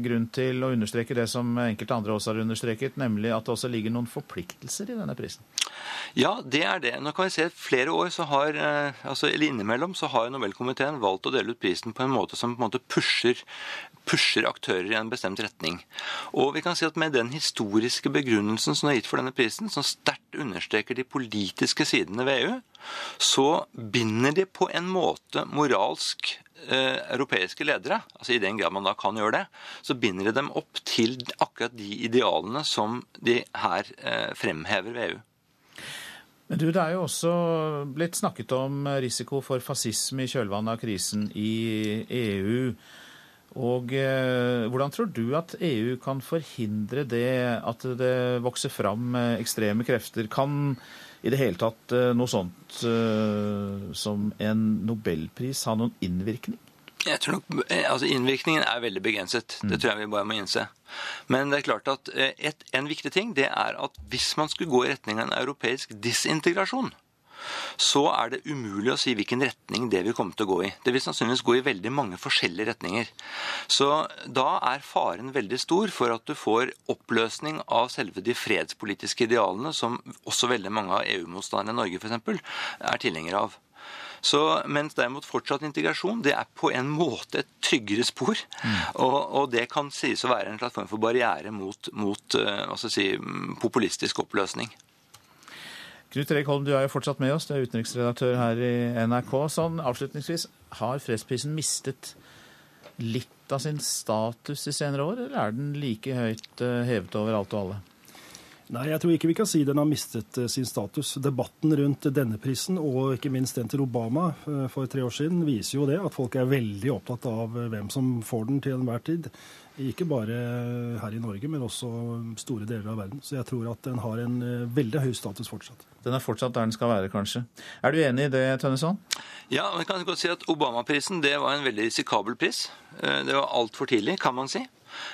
grunn til å understreke det som enkelte andre også har understreket, nemlig at det også ligger noen forpliktelser i denne prisen? Ja, det er det. Nå kan vi se at Flere år så har, eh, altså, eller innimellom så har Nobelkomiteen valgt å dele ut prisen på en måte som på en måte pusher, pusher aktører i en bestemt retning. Og vi kan si at Med den historiske begrunnelsen som er gitt for denne prisen, som sterkt understreker de politiske sidene ved EU, så binder de på en måte moralsk eh, europeiske ledere, altså i den grad man da kan gjøre det, så binder de dem opp til akkurat de idealene som de her eh, fremhever ved EU. Men du, Det er jo også blitt snakket om risiko for fascisme i kjølvannet av krisen i EU. Og eh, Hvordan tror du at EU kan forhindre det, at det vokser fram eh, ekstreme krefter? Kan i det hele tatt eh, noe sånt eh, som en nobelpris ha noen innvirkning? Jeg tror nok, eh, altså Innvirkningen er veldig begrenset. Det mm. tror jeg vi bare må innse. Men det er klart at et, en viktig ting det er at hvis man skulle gå i retning av en europeisk disintegrasjon, så er det umulig å si hvilken retning det vil komme til å gå i. Det vil sannsynligvis gå i veldig mange forskjellige retninger. Så da er faren veldig stor for at du får oppløsning av selve de fredspolitiske idealene som også veldig mange av EU-motstanderne i Norge f.eks. er tilhengere av. Så, mens derimot fortsatt integrasjon det er på en måte et tryggere spor. Mm. Og, og, det kan sies å være en slags form for barriere mot, mot uh, si, populistisk oppløsning. Knut Erik Holm, du er jo fortsatt med oss, du er utenriksredaktør her i NRK. Sånn avslutningsvis, har fredsprisen mistet litt av sin status i senere år, eller er den like høyt eh, hevet over alt og alle? Nei, jeg tror ikke vi kan si den har mistet eh, sin status. Debatten rundt denne prisen, og ikke minst den til Obama eh, for tre år siden, viser jo det at folk er veldig opptatt av hvem som får den til enhver tid. Ikke bare her i Norge, men også store deler av verden. Så jeg tror at den har en eh, veldig høy status fortsatt. Den er fortsatt der den skal være, kanskje. Er du enig i det, Tønneson? Ja, man kan godt si at Obama-prisen det var en veldig risikabel pris. Eh, det var altfor tidlig, kan man si.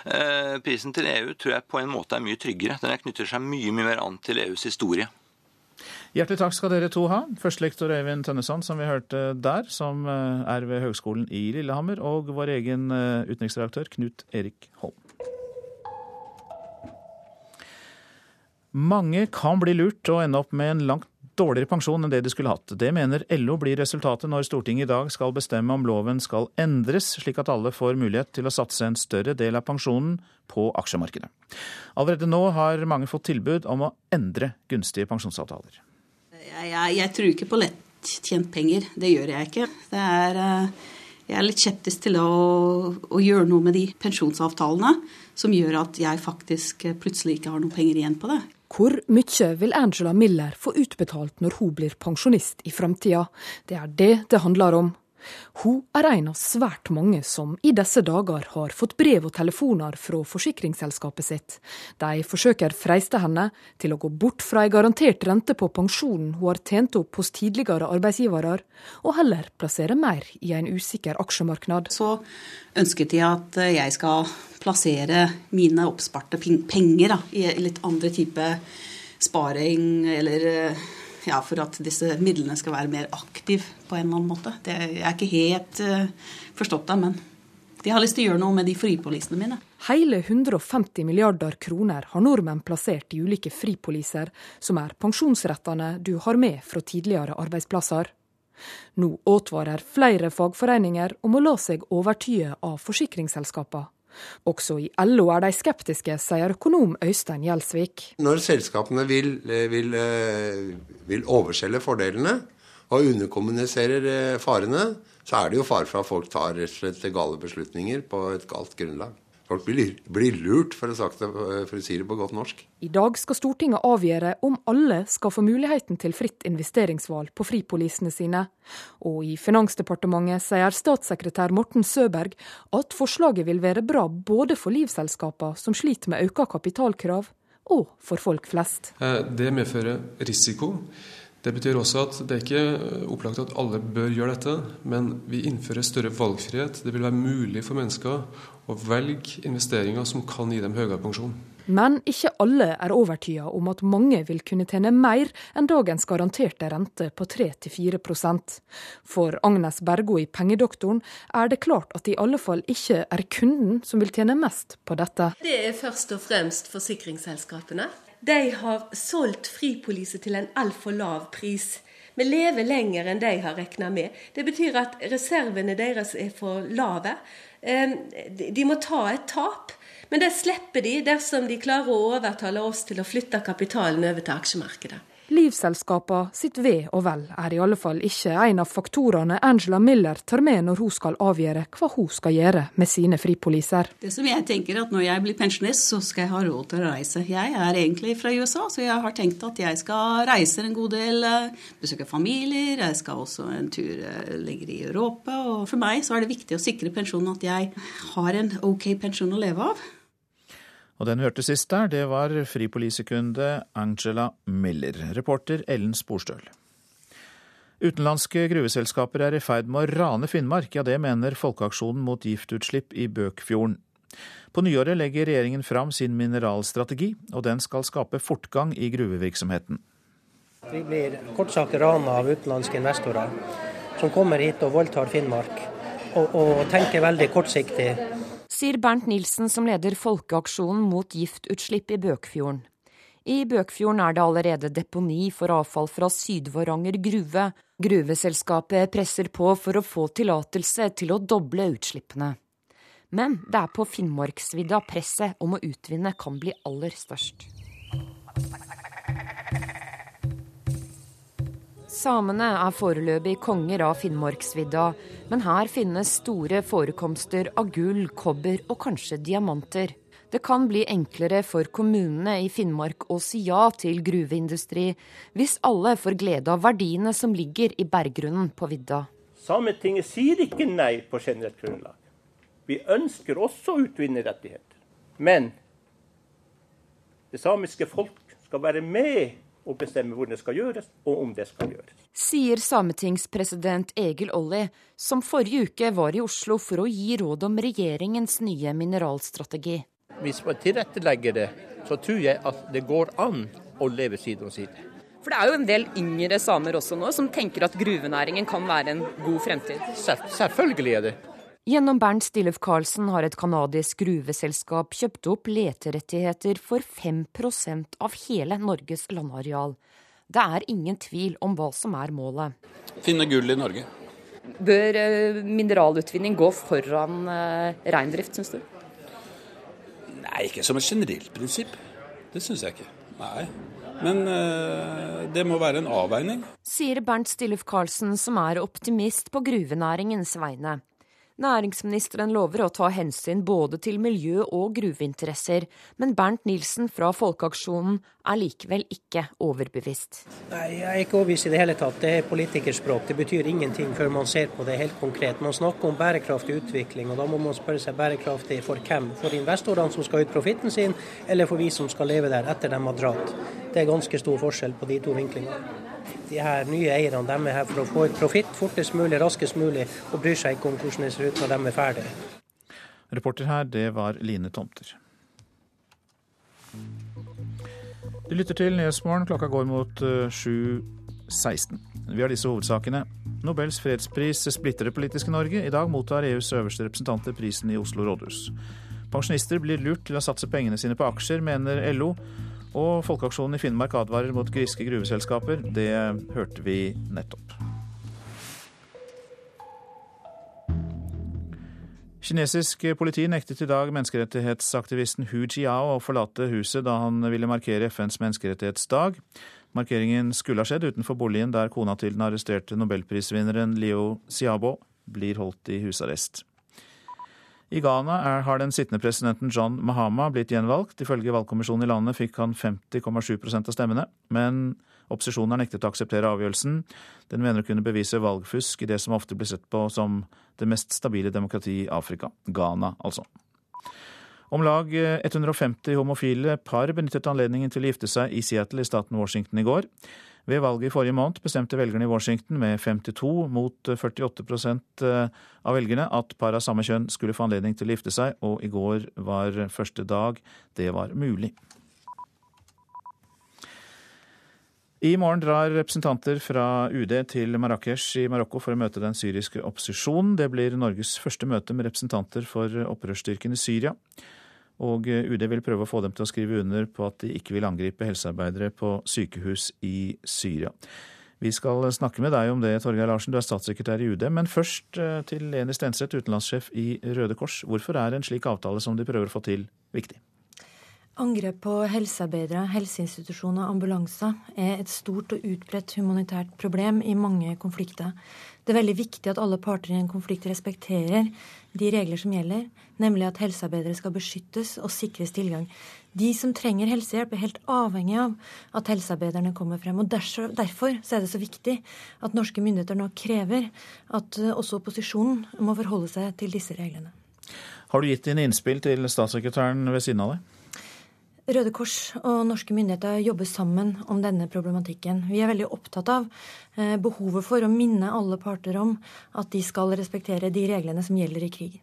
Eh, prisen til EU tror jeg på en måte er mye tryggere. Den knytter seg mye, mye mer an til EUs historie. Hjertelig takk skal dere to ha. Førstelektor Øyvind Tønneson, som vi hørte der, som eh, er ved Høgskolen i Lillehammer, og vår egen eh, utenriksredaktør Knut Erik Holm. Mange kan bli lurt og ende opp med en langt dårligere pensjon enn det de skulle hatt. Det mener LO blir resultatet når Stortinget i dag skal bestemme om loven skal endres, slik at alle får mulighet til å satse en større del av pensjonen på aksjemarkedet. Allerede nå har mange fått tilbud om å endre gunstige pensjonsavtaler jeg, jeg, jeg tror ikke på tjent penger. Det gjør jeg ikke. Er, eh, jeg er litt skeptisk til å, å, gjøre noe med de pensjonsavtalene som gjør at jeg faktisk plutselig ikke har noen penger igjen på det. Hvor mye vil Angela Miller få utbetalt når hun blir pensjonist i framtida? Det er det det handler om. Hun er en av svært mange som i disse dager har fått brev og telefoner fra forsikringsselskapet sitt. De forsøker freiste henne til å gå bort fra en garantert rente på pensjonen hun har tjent opp hos tidligere arbeidsgivere, og heller plassere mer i en usikker aksjemarknad. Så ønsket de at jeg skal plassere mine oppsparte penger da, i litt andre type sparing eller ja, for at disse midlene skal være mer aktive på en eller annen måte. Det er ikke helt uh, forstått det, men de har lyst til å gjøre noe med de fripolisene mine. Hele 150 milliarder kroner har nordmenn plassert i ulike fripoliser, som er pensjonsrettene du har med fra tidligere arbeidsplasser. Nå advarer flere fagforeninger om å la seg overtyde av forsikringsselskapene. Også i LO er de skeptiske, sier økonom Øystein Gjelsvik. Når selskapene vil, eh, vil, eh, vil overselge fordelene og underkommuniserer eh, farene, så er det jo fare for at folk tar rett og slett gale beslutninger på et galt grunnlag. Folk blir, blir lurt, for å, det, for å, si det på godt norsk. I dag skal Stortinget avgjøre om alle skal få muligheten til fritt investeringsvalg på fripolisene sine. Og i Finansdepartementet sier statssekretær Morten Søberg at forslaget vil være bra både for livselskapene som sliter med økt kapitalkrav, og for folk flest. Eh, det medfører risiko. Det betyr også at det er ikke opplagt at alle bør gjøre dette, men vi innfører større valgfrihet. Det vil være mulig for mennesker å velge investeringer som kan gi dem høyere pensjon. Men ikke alle er overtyda om at mange vil kunne tjene mer enn dagens garanterte rente på 3-4 For Agnes Bergo i Pengedoktoren er det klart at det i alle fall ikke er kunden som vil tjene mest på dette. Det er først og fremst forsikringsselskapene de har solgt fripolise til en altfor lav pris. Vi lever lenger enn de har regna med. Det betyr at reservene deres er for lave. De må ta et tap. Men det slipper de dersom de klarer å overtale oss til å flytte kapitalen over til aksjemarkedet. Livselskapa sitt ve og vel er i alle fall ikke en av faktorene Angela Miller tar med når hun skal avgjøre hva hun skal gjøre med sine fripoliser. Det som jeg tenker at Når jeg blir pensjonist, så skal jeg ha råd til å reise. Jeg er egentlig fra USA, så jeg har tenkt at jeg skal reise en god del, eh, besøke familier. Jeg skal også en tur eh, lenger i Europa. Og for meg så er det viktig å sikre pensjonen at jeg har en ok pensjon å leve av. Og den hørte sist der, det var fripolisekunde Angela Miller. Reporter Ellen Sporstøl. Utenlandske gruveselskaper er i ferd med å rane Finnmark, ja det mener Folkeaksjonen mot giftutslipp i Bøkfjorden. På nyåret legger regjeringen fram sin mineralstrategi, og den skal skape fortgang i gruvevirksomheten. Vi blir kort sagt rana av utenlandske investorer som kommer hit og voldtar Finnmark, og, og tenker veldig kortsiktig sier Bernt Nilsen som leder Folkeaksjonen mot giftutslipp i Bøkfjorden. I Bøkfjorden er det allerede deponi for avfall fra Sydvaranger gruve. Gruveselskapet presser på for å få tillatelse til å doble utslippene. Men det er på Finnmarksvidda presset om å utvinne kan bli aller størst. Samene er foreløpig konger av Finnmarksvidda, men her finnes store forekomster av gull, kobber og kanskje diamanter. Det kan bli enklere for kommunene i Finnmark å si ja til gruveindustri, hvis alle får glede av verdiene som ligger i berggrunnen på vidda. Sametinget sier ikke nei på generelt grunnlag. Vi ønsker også å utvinne rettigheter. Men det samiske folk skal være med og bestemme hvor det skal gjøres, og om det skal gjøres. Sier sametingspresident Egil Olli, som forrige uke var i Oslo for å gi råd om regjeringens nye mineralstrategi. Hvis man tilrettelegger det, så tror jeg at det går an å leve side om side. For det er jo en del yngre samer også nå som tenker at gruvenæringen kan være en god fremtid? Selvfølgelig er det. Gjennom Bernt Stillef Karlsen har et canadisk gruveselskap kjøpt opp leterettigheter for 5% av hele Norges landareal. Det er ingen tvil om hva som er målet. Finne gull i Norge. Bør eh, mineralutvinning gå foran eh, reindrift, syns du? Nei, ikke som et generelt prinsipp. Det syns jeg ikke. Nei. Men det må være en avveining. Sier Bernt Stilluf Karlsen, som er optimist på gruvenæringens vegne. Næringsministeren lover å ta hensyn både til miljø- og gruveinteresser, men Bernt Nilsen fra Folkeaksjonen er likevel ikke overbevist. Nei, Jeg er ikke overbevist i det hele tatt. Det er politikerspråk. Det betyr ingenting før man ser på det helt konkret. Man snakker om bærekraftig utvikling, og da må man spørre seg bærekraftig for hvem? For investorene som skal ut profitten sin, eller for vi som skal leve der etter de har dratt? Det er ganske stor forskjell på de to vinklingene de her nye eierne de er her for å få ut profitt fortest mulig, raskest mulig, og bryr seg ikke om hvordan det ser ut når de er ferdige. Reporter her, det var Line Tomter. Du lytter til Nyhetsmorgen. Klokka går mot 7.16. Eh, Vi har disse hovedsakene. Nobels fredspris splitter det politiske Norge. I dag mottar EUs øverste representanter prisen i Oslo rådhus. Pensjonister blir lurt til å satse pengene sine på aksjer, mener LO. Og Folkeaksjonen i Finnmark advarer mot griske gruveselskaper. Det hørte vi nettopp. Kinesisk politi nektet i dag menneskerettighetsaktivisten Hu Jiao å forlate huset da han ville markere FNs menneskerettighetsdag. Markeringen skulle ha skjedd utenfor boligen der kona til den arresterte nobelprisvinneren Liu Xiaobo blir holdt i husarrest. I Ghana er, har den sittende presidenten John Mahama blitt gjenvalgt. Ifølge valgkommisjonen i landet fikk han 50,7% av stemmene, men opposisjonen har nektet å akseptere avgjørelsen. Den mener å kunne bevise valgfusk i det som ofte blir sett på som det mest stabile demokrati i Afrika, Ghana altså. Om lag 150 homofile par benyttet anledningen til å gifte seg i Seattle i staten Washington i går. Ved valget i forrige måned bestemte velgerne i Washington med 52 mot 48 eh, av velgerne at par av samme kjønn skulle få anledning til å gifte seg, og i går var første dag det var mulig. I morgen drar representanter fra UD til Marrakech i Marokko for å møte den syriske opposisjonen. Det blir Norges første møte med representanter for opprørsstyrken i Syria. Og eh, UD vil prøve å få dem til å skrive under på at de ikke vil angripe helsearbeidere på sykehus i Syria. Vi skal snakke med deg om det, Torgeir Larsen, du er statssekretær i UD. Men først eh, til Leni Stenseth, utenlandssjef i Røde Kors. Hvorfor er en slik avtale som de prøver å få til, viktig? Angrep på helsearbeidere, helseinstitusjoner og ambulanser er et stort og utbredt humanitært problem i mange konflikter. Det er veldig viktig at alle parter i en konflikt respekterer de regler som gjelder, nemlig at helsearbeidere skal beskyttes og sikres tilgang. De som trenger helsehjelp, er helt avhengig av at helsearbeiderne kommer frem. og Derfor, er det så viktig at norske myndigheter nå krever at eh, også opposisjonen må forholde seg til disse reglene. Har du gitt dine innspill til statssekretæren ved siden av deg? Røde Kors og norske myndigheter jobber sammen om denne problematikken. Vi er veldig opptatt av eh, behovet for å minne alle parter om at de skal respektere de reglene som gjelder i krig.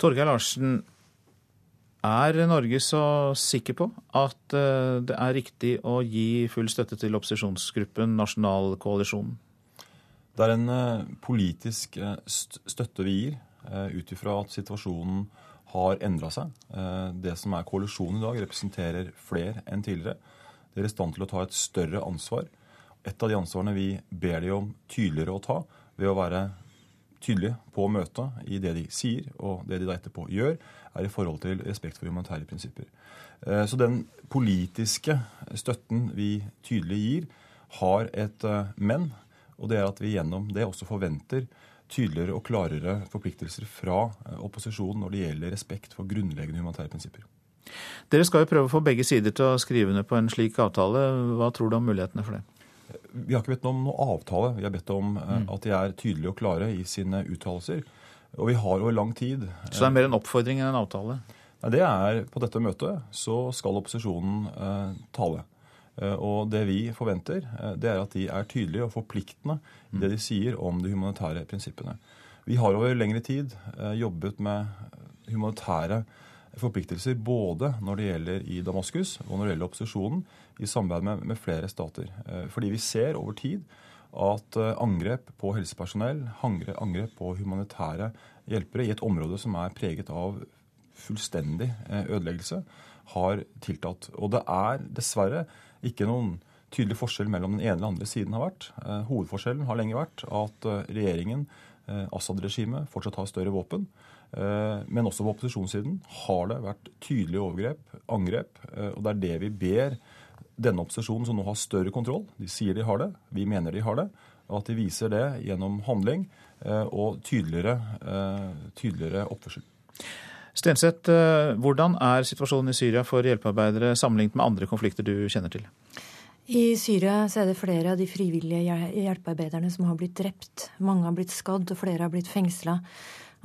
Torgeir Larsen, er Norge så sikker på at eh, det er riktig å gi full støtte til opposisjonsgruppen Nasjonalkoalisjonen? Det er en eh, politisk støtte vi gir ut ifra at situasjonen har endra seg. Eh, det som er koalisjonen i dag, representerer flere enn tidligere. Dere er i stand til å ta et større ansvar. Et av de ansvarene vi ber de om tydeligere å ta, ved å være tydelige på møtet i det de sier, og det de da etterpå gjør, er i forhold til respekt for humanitære prinsipper. Eh, så den politiske støtten vi tydelig gir, har et eh, men, og det er at vi gjennom det også forventer tydeligere og klarere forpliktelser fra eh, opposisjonen når det gjelder respekt for grunnleggende humanitære prinsipper. Dere skal jo prøve å få begge sider til å skrive under på en slik avtale. Hva tror du om mulighetene for det? Vi har ikke bedt om noe avtale. Vi har bedt om eh, mm. at de er tydelige og klare i sine uttalelser. Og vi har over lang tid Så det er mer en oppfordring enn en avtale? Nei, det er På dette møtet så skal opposisjonen eh, tale. Eh, og det vi forventer, eh, det er at de er tydelige og forpliktende i det de sier om de humanitære prinsippene. Vi har over lengre tid eh, jobbet med humanitære forpliktelser både når det gjelder i Damaskus og når det gjelder opposisjonen, i samarbeid med, med flere stater. Fordi vi ser over tid at angrep på helsepersonell, angrep på humanitære hjelpere i et område som er preget av fullstendig ødeleggelse, har tiltatt. Og det er dessverre ikke noen tydelig forskjell mellom den ene eller andre siden har vært. Eh, hovedforskjellen har lenge vært at eh, regjeringen, eh, Assad-regimet, fortsatt har større våpen. Men også på opposisjonssiden har det vært tydelige overgrep, angrep. Og det er det vi ber denne opposisjonen som nå har større kontroll, de sier de har det, vi mener de har det, og at de viser det gjennom handling og tydeligere, tydeligere oppførsel. Stenseth, hvordan er situasjonen i Syria for hjelpearbeidere sammenlignet med andre konflikter du kjenner til? I Syria er det flere av de frivillige hjelpearbeiderne som har blitt drept. Mange har blitt skadd, og flere har blitt fengsla.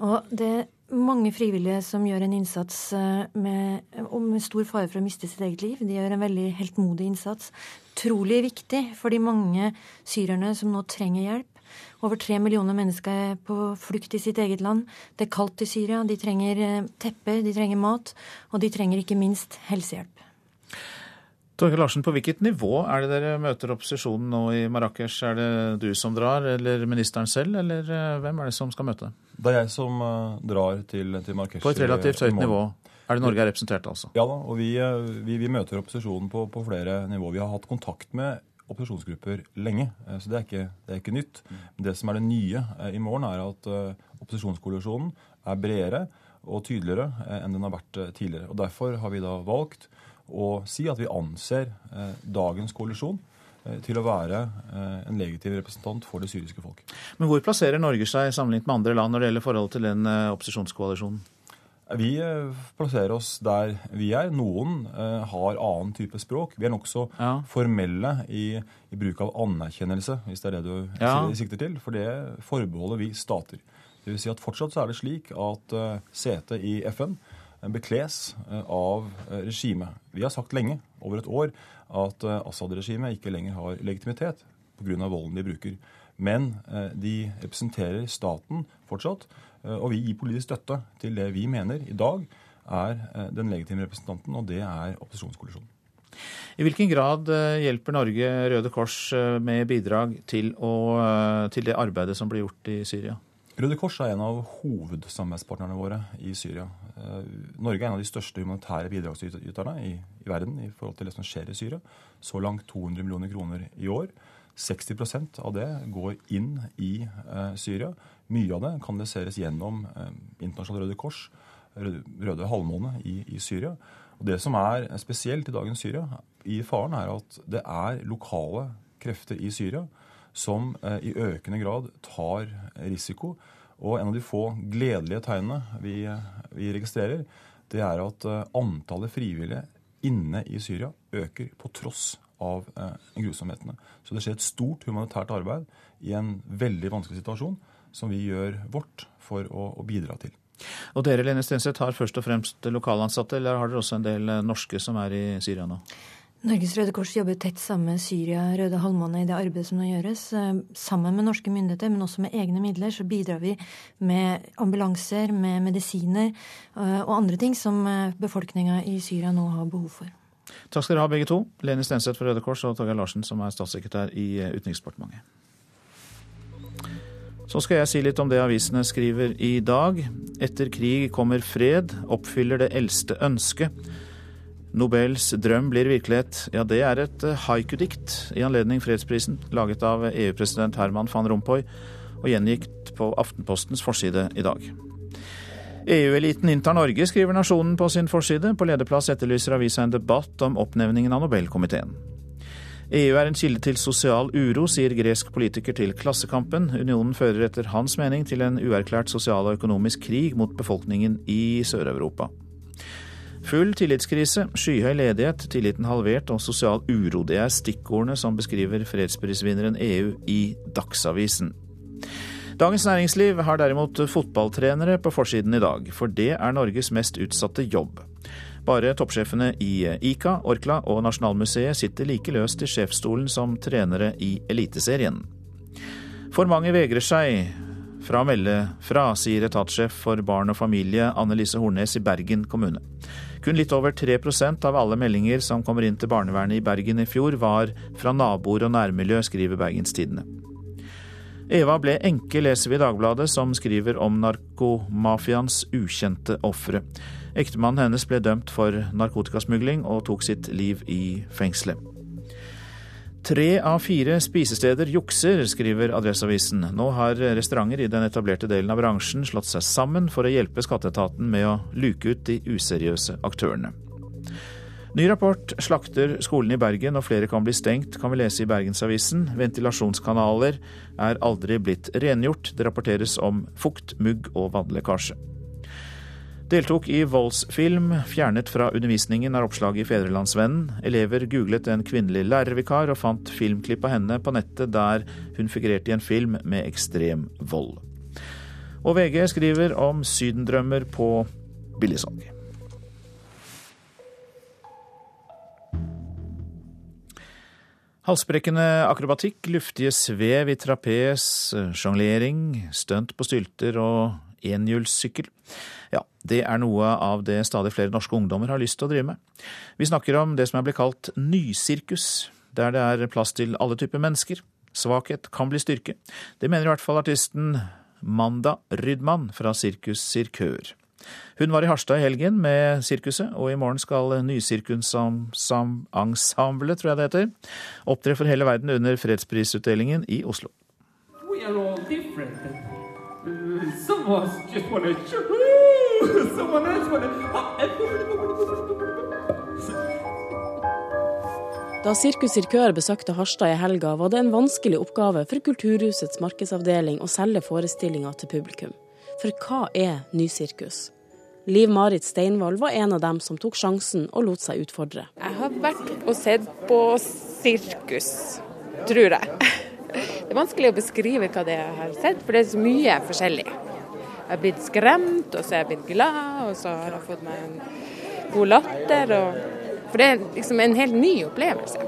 Og det er mange frivillige som gjør en innsats eh, med, med, stor fare for å miste sitt eget liv. De gjør en veldig heltmodig innsats. Trolig viktig for de mange syrerne som nå trenger hjelp. Over tre millioner mennesker er på flukt i sitt eget land. Det er kaldt i Syria. De trenger eh, teppe, de trenger mat, og de trenger ikke minst helsehjelp. Torgeir Larsen, på hvilket nivå er det dere møter opposisjonen nå i Marrakech? Er det du som drar, eller ministeren selv, eller eh, hvem er det som skal møte? Det er jeg som uh, drar til, til Marrakech. På et relativt høyt nivå? Er det Norge er representert, altså? Ja da, og vi, eh, vi, vi møter opposisjonen på, på, flere nivåer. Vi har hatt kontakt med opposisjonsgrupper lenge, så det er ikke, det er ikke nytt. Men det som er det nye i morgen, er at opposisjonskoalisjonen er bredere og tydeligere enn den har vært tidligere. Og Derfor har vi da valgt å si at vi anser eh, dagens koalisjon eh, til å være eh, en legitim representant for det syriske folk. Men hvor plasserer Norge seg sammenlignet med andre land når det gjelder forholdet til den opposisjonskoalisjonen? Vi plasserer oss der vi er. Noen har annen type språk. Vi er nokså ja. formelle i, i, bruk av anerkjennelse, hvis det er det du ja. sikter til. For det forbeholder vi stater. Det vil si at Fortsatt så er det slik at uh, setet i FN bekles uh, av eh, regimet. Vi har sagt lenge, over et år, at uh, Assad-regimet ikke lenger har legitimitet pga. volden de bruker. Men de representerer staten fortsatt, og vi gir politisk støtte til det vi mener i dag er den legitime representanten, og det er opposisjonskoalisjonen. I hvilken grad hjelper Norge Røde Kors med bidrag til, å, til det arbeidet som blir gjort i Syria? Røde Kors er en av hovedsamarbeidspartnerne våre i Syria. Eh, Norge er en av de største humanitære bidragsyterne i, i, verden i forhold til det som skjer i Syria. Så langt 200 millioner kroner i år. 60% av det går inn i eh, Syria. Mye av det kanaliseres gjennom eh, Internasjonal Røde Kors, Røde, Røde Halvmåne i, i, Syria. Og Det som er spesielt i dagens Syria, i faren, er at det er lokale krefter i Syria som eh, i økende grad tar risiko. Og en av de få gledelige tegnene vi, vi registrerer, det er at eh, antallet frivillige inne i Syria øker på tross av eh, grusomhetene. Så det skjer et stort humanitært arbeid i en veldig vanskelig situasjon som vi gjør vårt for å, å bidra til. Og dere Lene Stenseth, har først og fremst lokalansatte, eller har dere også en del norske som er i Syria nå? Norges Røde Kors jobber tett sammen med Syria Røde Halvmåne i det arbeidet som nå gjøres. Eh, sammen med norske myndigheter, men også med egne midler, så bidrar vi med ambulanser, med medisiner eh, og andre ting som eh, befolkninga i Syria nå har behov for. Takk skal dere ha begge to. Lene Stenseth fra Røde Kors og Torgeir Larsen som er statssekretær i Utenriksdepartementet. Så skal jeg si litt om det avisene skriver i dag. Etter krig kommer fred, oppfyller det eldste ønsket. Nobels drøm blir virkelighet. Ja, det er et eh, haiku-dikt i anledning fredsprisen, laget av EU-president Herman van Rompuy og gjengitt på Aftenpostens forside i dag. EU-eliten inntar Norge, skriver Nasjonen på sin forside. På lederplass etterlyser avisa en debatt om oppnevningen av Nobelkomiteen. EU er en kilde til sosial uro, sier gresk politiker til Klassekampen. Unionen fører etter hans mening til en uerklært sosial og økonomisk krig mot befolkningen i Sør-Europa. Full tillitskrise, skyhøy ledighet, tilliten halvert og sosial uro. Det er stikkordene som beskriver fredsprisvinneren EU i Dagsavisen. Dagens Næringsliv har derimot fotballtrenere på forsiden i dag, for det er Norges mest utsatte jobb. Bare toppsjefene i ICA, Orkla og Nasjonalmuseet sitter like løst i sjefsstolen som trenere i Eliteserien. For mange vegrer seg fra å melde fra, sier etatssjef for barn og familie Anne Lise Hornes i Bergen kommune. Kun litt over 3% av alle meldinger som kommer inn til barnevernet i Bergen i fjor, var fra naboer og nærmiljø, skriver Bergenstidene. Eva ble enke, leser vi i Dagbladet, som skriver om narkomafiaens ukjente ofre. Ektemannen hennes ble dømt for narkotikasmugling og tok sitt liv i fengselet. Tre av fire spisesteder jukser, skriver Adresseavisen. Nå har restauranter i den etablerte delen av bransjen slått seg sammen for å hjelpe skatteetaten med å luke ut de useriøse aktørene. Ny rapport slakter skolen i Bergen og flere kan bli stengt, kan vi lese i Bergensavisen. Ventilasjonskanaler er aldri blitt rengjort. Det rapporteres om fukt, mugg og vannlekkasje. Deltok i voldsfilm, fjernet fra undervisningen, er oppslaget i Fedrelandsvennen. Elever googlet en kvinnelig lærervikar og fant filmklipp av henne på nettet der hun figurerte i en film med ekstrem vold. Og VG skriver om sydendrømmer på billigsalg. Halsbrekkende akrobatikk, luftige svev i trapes, sjonglering, stunt på stylter og enhjulssykkel. Ja, det er noe av det stadig flere norske ungdommer har lyst til å drive med. Vi snakker om det som er blitt kalt nysirkus, der det er plass til alle typer mennesker. Svakhet kan bli styrke. Det mener i hvert fall artisten Manda Rydman fra Sirkus Sirkør. Hun var i Harstad i helgen med sirkuset, og i morgen skal Nysirkusensemblet, tror jeg det heter, opptre for hele verden under fredsprisutdelingen i Oslo. We are all different. Some just wanna Someone else wanna Da Sirkus Sirkør besøkte Harstad i helga, var det en vanskelig oppgave for Kulturhusets markedsavdeling å selge forestillinga til publikum. For hva er nysirkus? Liv Marit Steinvold var en av dem som tok sjansen og lot seg utfordre. Jeg har vært og sett på sirkus, tror jeg. Det er vanskelig å beskrive hva det er jeg har sett, for det er så mye forskjellig. Jeg har blitt skremt, og så er jeg blitt glad, og så har jeg fått meg en god latter. Og... For det er liksom en helt ny opplevelse.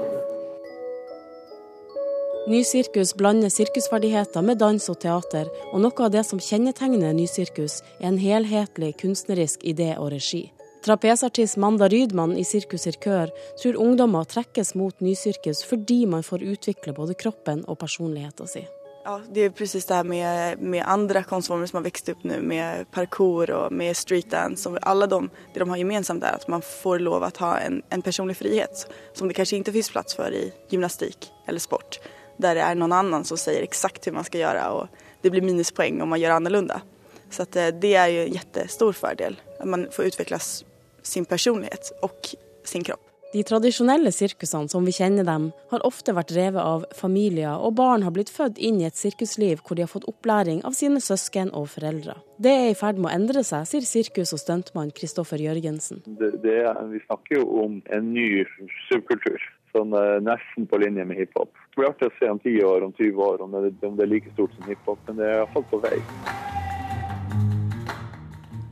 Nysirkus blander sirkusferdigheter med dans og teater, og noe av det som kjennetegner nysirkus, er en helhetlig kunstnerisk idé og regi. Trapesartist Manda Rydman i Sirkus Sirkør tror ungdommer trekkes mot nysirkus fordi man får utvikle både kroppen og personligheten sin. Ja, det er precis det her med, med andre konstformer som har vokst opp nå, med parkour og med streetdance. Alle de, det de har gemensamt er at man får lov å ha en, en personlig frihet som det kanskje ikke finnes plass for i gymnastikk eller sport der det er noen annen som sier eksakt hvordan man skal gjøre, og det blir minuspoeng om man gjør annerledes. Så eh, det er jo en kjempestor fordel, at man får utvikle sin personlighet og sin kropp. De tradisjonelle sirkusene som vi kjenner dem, har ofte vært drevet av familier, og barn har blitt født inn i et sirkusliv hvor de har fått opplæring av sine søsken og foreldre. Det er i ferd med å endre seg, sier sirkus- og stuntmann Kristoffer Jørgensen. Det, det, vi snakker jo om en ny subkultur sånn uh, nesten på linje med hiphop. Det blir artig å se om 10 år, om 20 år, om det, om det er like stort som hiphop. Men det er iallfall på vei.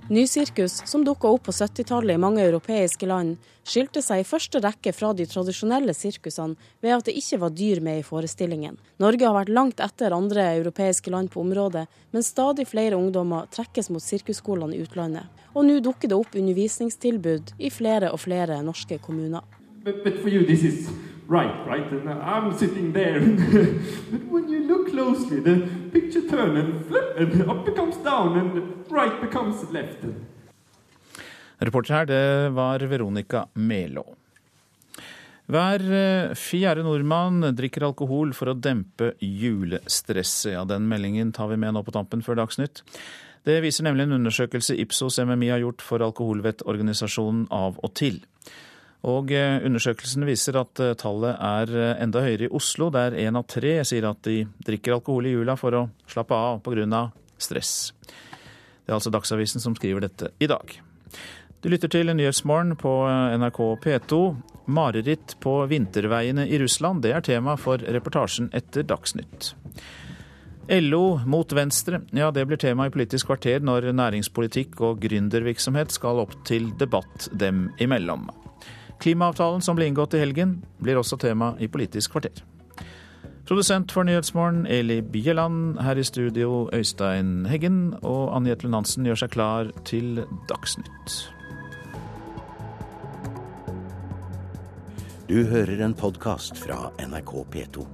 Nysirkus, som dukka opp på 70-tallet i mange europeiske land, skilte seg i første rekke fra de tradisjonelle sirkusene ved at det ikke var dyr med i forestillingen. Norge har vært langt etter andre europeiske land på området, men stadig flere ungdommer trekkes mot sirkusskolene i utlandet. Og nå dukker det opp undervisningstilbud i flere og flere norske kommuner. But, but for you this is right, right? And I'm sitting there. (laughs) but when you look closely, the picture turns and flip, and up becomes down, and right becomes left. Reporter her, det var Veronica Melå. Hver eh, fjerde nordmann drikker alkohol for å dempe julestresset. Ja, Den meldingen tar vi med nå på tampen før Dagsnytt. Det viser nemlig en undersøkelse Ipsos MMI har gjort for alkoholvettorganisasjonen Av og til. Og eh, Undersøkelsen viser at eh, tallet er eh, enda høyere i Oslo, der én av tre sier at de drikker alkohol i jula for å slappe av pga. stress. Det er altså Dagsavisen som skriver dette i dag. Du lytter til Nyhetsmorgen på NRK P2. Mareritt på vinterveiene i Russland, det er tema for reportasjen etter Dagsnytt. LO mot venstre, ja det blir tema i Politisk kvarter når næringspolitikk og gründervirksomhet skal opp til debatt dem imellom. Klimaavtalen som ble inngått i helgen, blir også tema i Politisk kvarter. Produsent for Nyhetsmorgen Eli Bieland. Her i studio Øystein Heggen. Og Anne Jetlund Hansen gjør seg klar til Dagsnytt. Du hører en podkast fra NRK P2.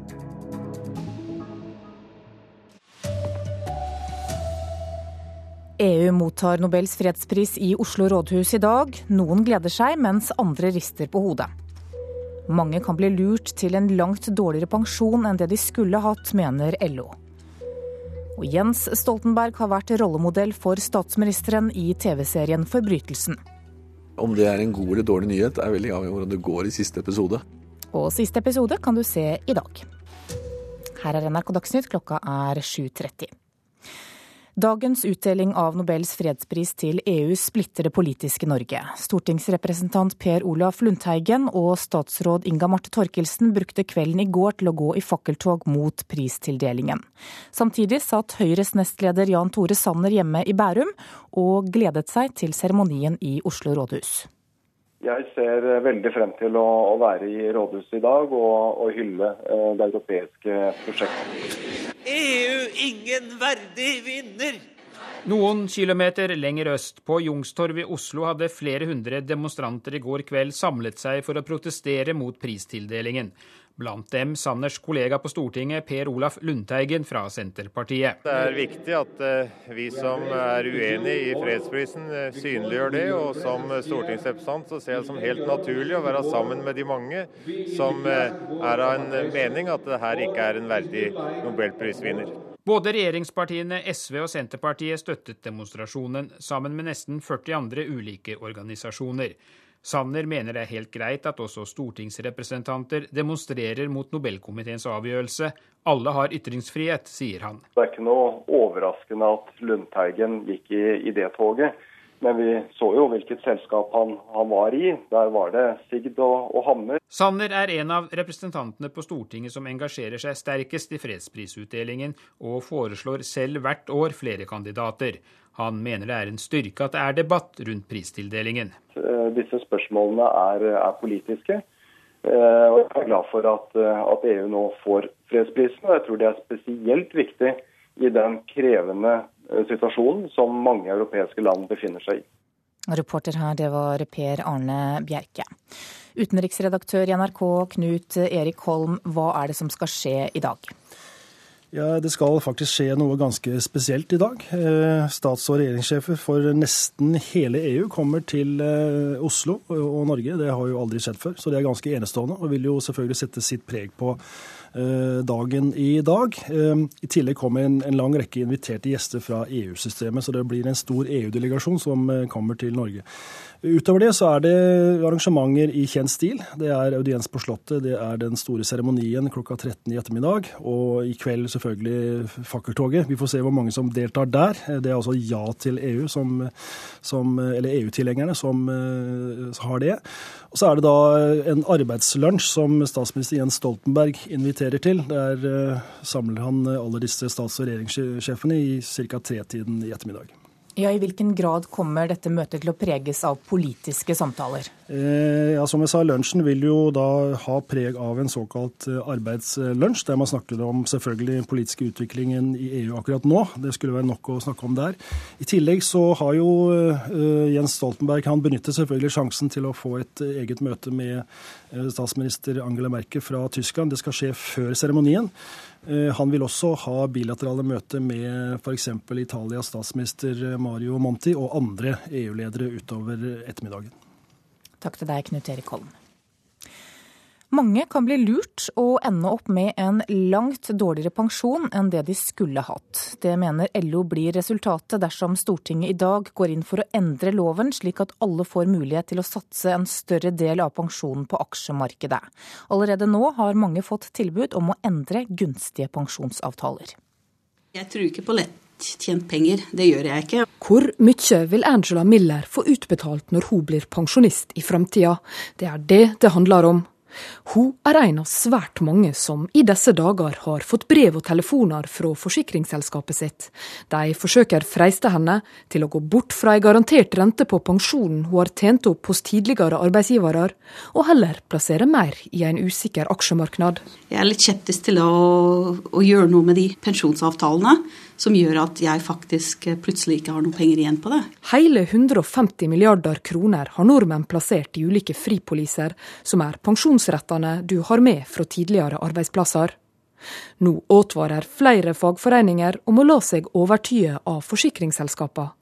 EU mottar Nobels fredspris i Oslo rådhus i dag. Noen gleder seg, mens andre rister på hodet. Mange kan bli lurt til en langt dårligere pensjon enn det de skulle hatt, mener LO. Og Jens Stoltenberg har vært rollemodell for statsministeren i TV-serien Forbrytelsen. Om det er en god eller dårlig nyhet, er veldig avhengig av hvordan det går i siste episode. Og siste episode kan du se i dag. Her er NRK Dagsnytt, klokka er 7.30. Dagens utdeling av Nobels fredspris til EU splitter det politiske Norge. Stortingsrepresentant Per Olaf Lundteigen og statsråd Inga Marte Torkelsen brukte kvelden i går til å gå i fakkeltog mot pristildelingen. Samtidig satt Høyres nestleder Jan Tore Sanner hjemme i Bærum og gledet seg til seremonien i Oslo rådhus. Jeg ser veldig frem til å, å være i rådhuset i dag og, og hylle eh, det europeiske prosjektet. EU ingen verdig vinner! Noen kilometer lenger øst, på Youngstorget i Oslo, hadde flere hundre demonstranter i går kveld samlet seg for å protestere mot pristildelingen. Blant dem Sanners kollega på Stortinget, Per Olaf Lundteigen fra Senterpartiet. Det er viktig at eh, vi som er uenig i fredsprisen, eh, synliggjør det. Og som stortingsrepresentant så ser jeg det som helt naturlig å være sammen med de mange som eh, er av en mening at det her ikke er en verdig nobelprisvinner. Både regjeringspartiene SV og Senterpartiet støttet demonstrasjonen, sammen med nesten 40 andre ulike organisasjoner. Sanner mener det er helt greit at også stortingsrepresentanter demonstrerer mot Nobelkomiteens avgjørelse. Alle har ytringsfrihet, sier han. Det er ikke noe overraskende at Lundteigen gikk i, i det toget. Men vi så jo hvilket selskap han, han var i. Der var det sigd og, og hammer. Sanner er en av representantene på Stortinget som engasjerer seg sterkest i fredsprisutdelingen, og foreslår selv hvert år flere kandidater. Han mener det er en styrke at det er debatt rundt pristildelingen. Eh, disse spørsmålene er, er politiske. Eh, og jeg er glad for at, eh, at, EU nå får fredsprisen. Og jeg tror det er spesielt viktig i den krevende situasjonen som mange europeiske land befinner seg i. Reporter her, det var Per Arne Bjerke. Utenriksredaktør i NRK Knut Erik Holm, hva er det som skal skje i dag? Ja, Det skal faktisk skje noe ganske spesielt i dag. Eh, stats- og regjeringssjefer for nesten hele EU kommer til eh, Oslo og Norge. Det har jo aldri skjedd før, så det er ganske enestående. Og vil jo selvfølgelig sette sitt preg på eh, dagen i dag. I tillegg kommer en, lang rekke inviterte gjester fra EU-systemet, så det blir en stor EU-delegasjon som kommer til Norge. Utover det så er det arrangementer i kjent stil. Det er audiens på Slottet, det er den store seremonien klokka 13 i ettermiddag. Og i kveld selvfølgelig fakkeltoget. Vi får se hvor mange som deltar der. Det er altså Ja til EU, som, som, eller EU-tilhengerne, som som har det. Og så er det da en arbeidslunsj som statsminister Jens Stoltenberg inviterer til. Der uh, samler han alle disse stats- og regjeringssjefene i ca. tretiden i ettermiddag. Ja, I hvilken grad kommer dette møtet til å preges av politiske samtaler? Eh, ja, Som jeg sa, Lunsjen vil jo da ha preg av en såkalt eh, arbeidslunsj, der man snakker om selvfølgelig politiske utviklingen i EU akkurat nå. Det skulle være nok å snakke om der. I tillegg så har jo eh, Jens Stoltenberg han benyttet selvfølgelig sjansen til å få et eh, eget møte med eh, statsminister Angela Merkel fra Tyskland. Det skal skje før seremonien. Eh, han vil også ha bilaterale møter med f.eks. Italias statsminister Mario Monti og andre EU-ledere utover ettermiddagen. Takk til deg, Knut Erik Holm. Mange kan bli lurt og ende opp med en langt dårligere pensjon enn det de skulle hatt. Det mener LO blir resultatet dersom Stortinget i dag går inn for å endre loven, slik at alle får mulighet til å satse en større del av pensjonen på aksjemarkedet. Allerede nå har mange fått tilbud om å endre gunstige pensjonsavtaler. Jeg tror ikke på lett tjent penger. Det gjør jeg ikke. Hvor mye vil Angela Miller få utbetalt når hun blir pensjonist i framtida? Det er det det handler om. Hun er en av svært mange som i disse dager har fått brev og telefoner fra forsikringsselskapet sitt. De forsøker freiste henne til å gå bort fra en garantert rente på pensjonen hun har tjent opp hos tidligere arbeidsgivere, og heller plassere mer i en usikker aksjemarknad. Jeg er litt skeptisk til å, å gjøre noe med de pensjonsavtalene som gjør at jeg faktisk plutselig ikke har noen penger igjen på det. Hele 150 milliarder kroner har nordmenn plassert i ulike fripoliser, som er pensjonsrettene du har med fra tidligere arbeidsplasser. Nå advarer flere fagforeninger om å la seg overtyde av forsikringsselskapene.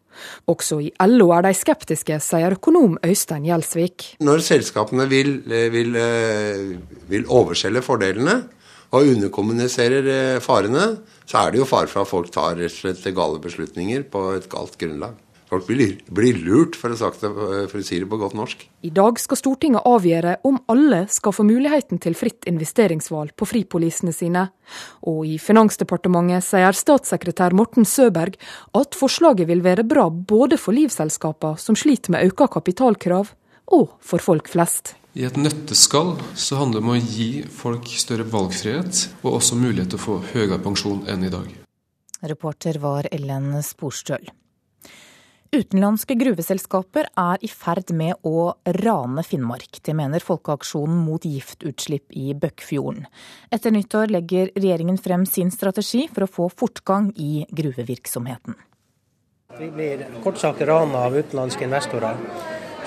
Også i LO er de skeptiske, sier økonom Øystein Gjelsvik. Når selskapene vil, vil, vil overselge fordelene og underkommuniserer farene, så er det jo fare for at folk tar rett og slett gale beslutninger på et galt grunnlag. Folk blir, lurt, for å, det, for å si det på godt norsk. I dag skal Stortinget avgjøre om alle skal få muligheten til fritt investeringsvalg på fripolisene sine. Og i Finansdepartementet sier statssekretær Morten Søberg at forslaget vil være bra både for livselskapene som sliter med økt kapitalkrav, og for folk flest. I et nøtteskall så handler det om å gi folk større valgfrihet, og også mulighet til å få høyere pensjon enn i dag. Reporter var Ellen Sporstøl. Utenlandske gruveselskaper er i ferd med å rane Finnmark. Det mener Folkeaksjonen mot giftutslipp i Bøkkfjorden. Etter nyttår legger regjeringen frem sin strategi for å få fortgang i gruvevirksomheten. Vi blir kort sagt rana av utenlandske investorer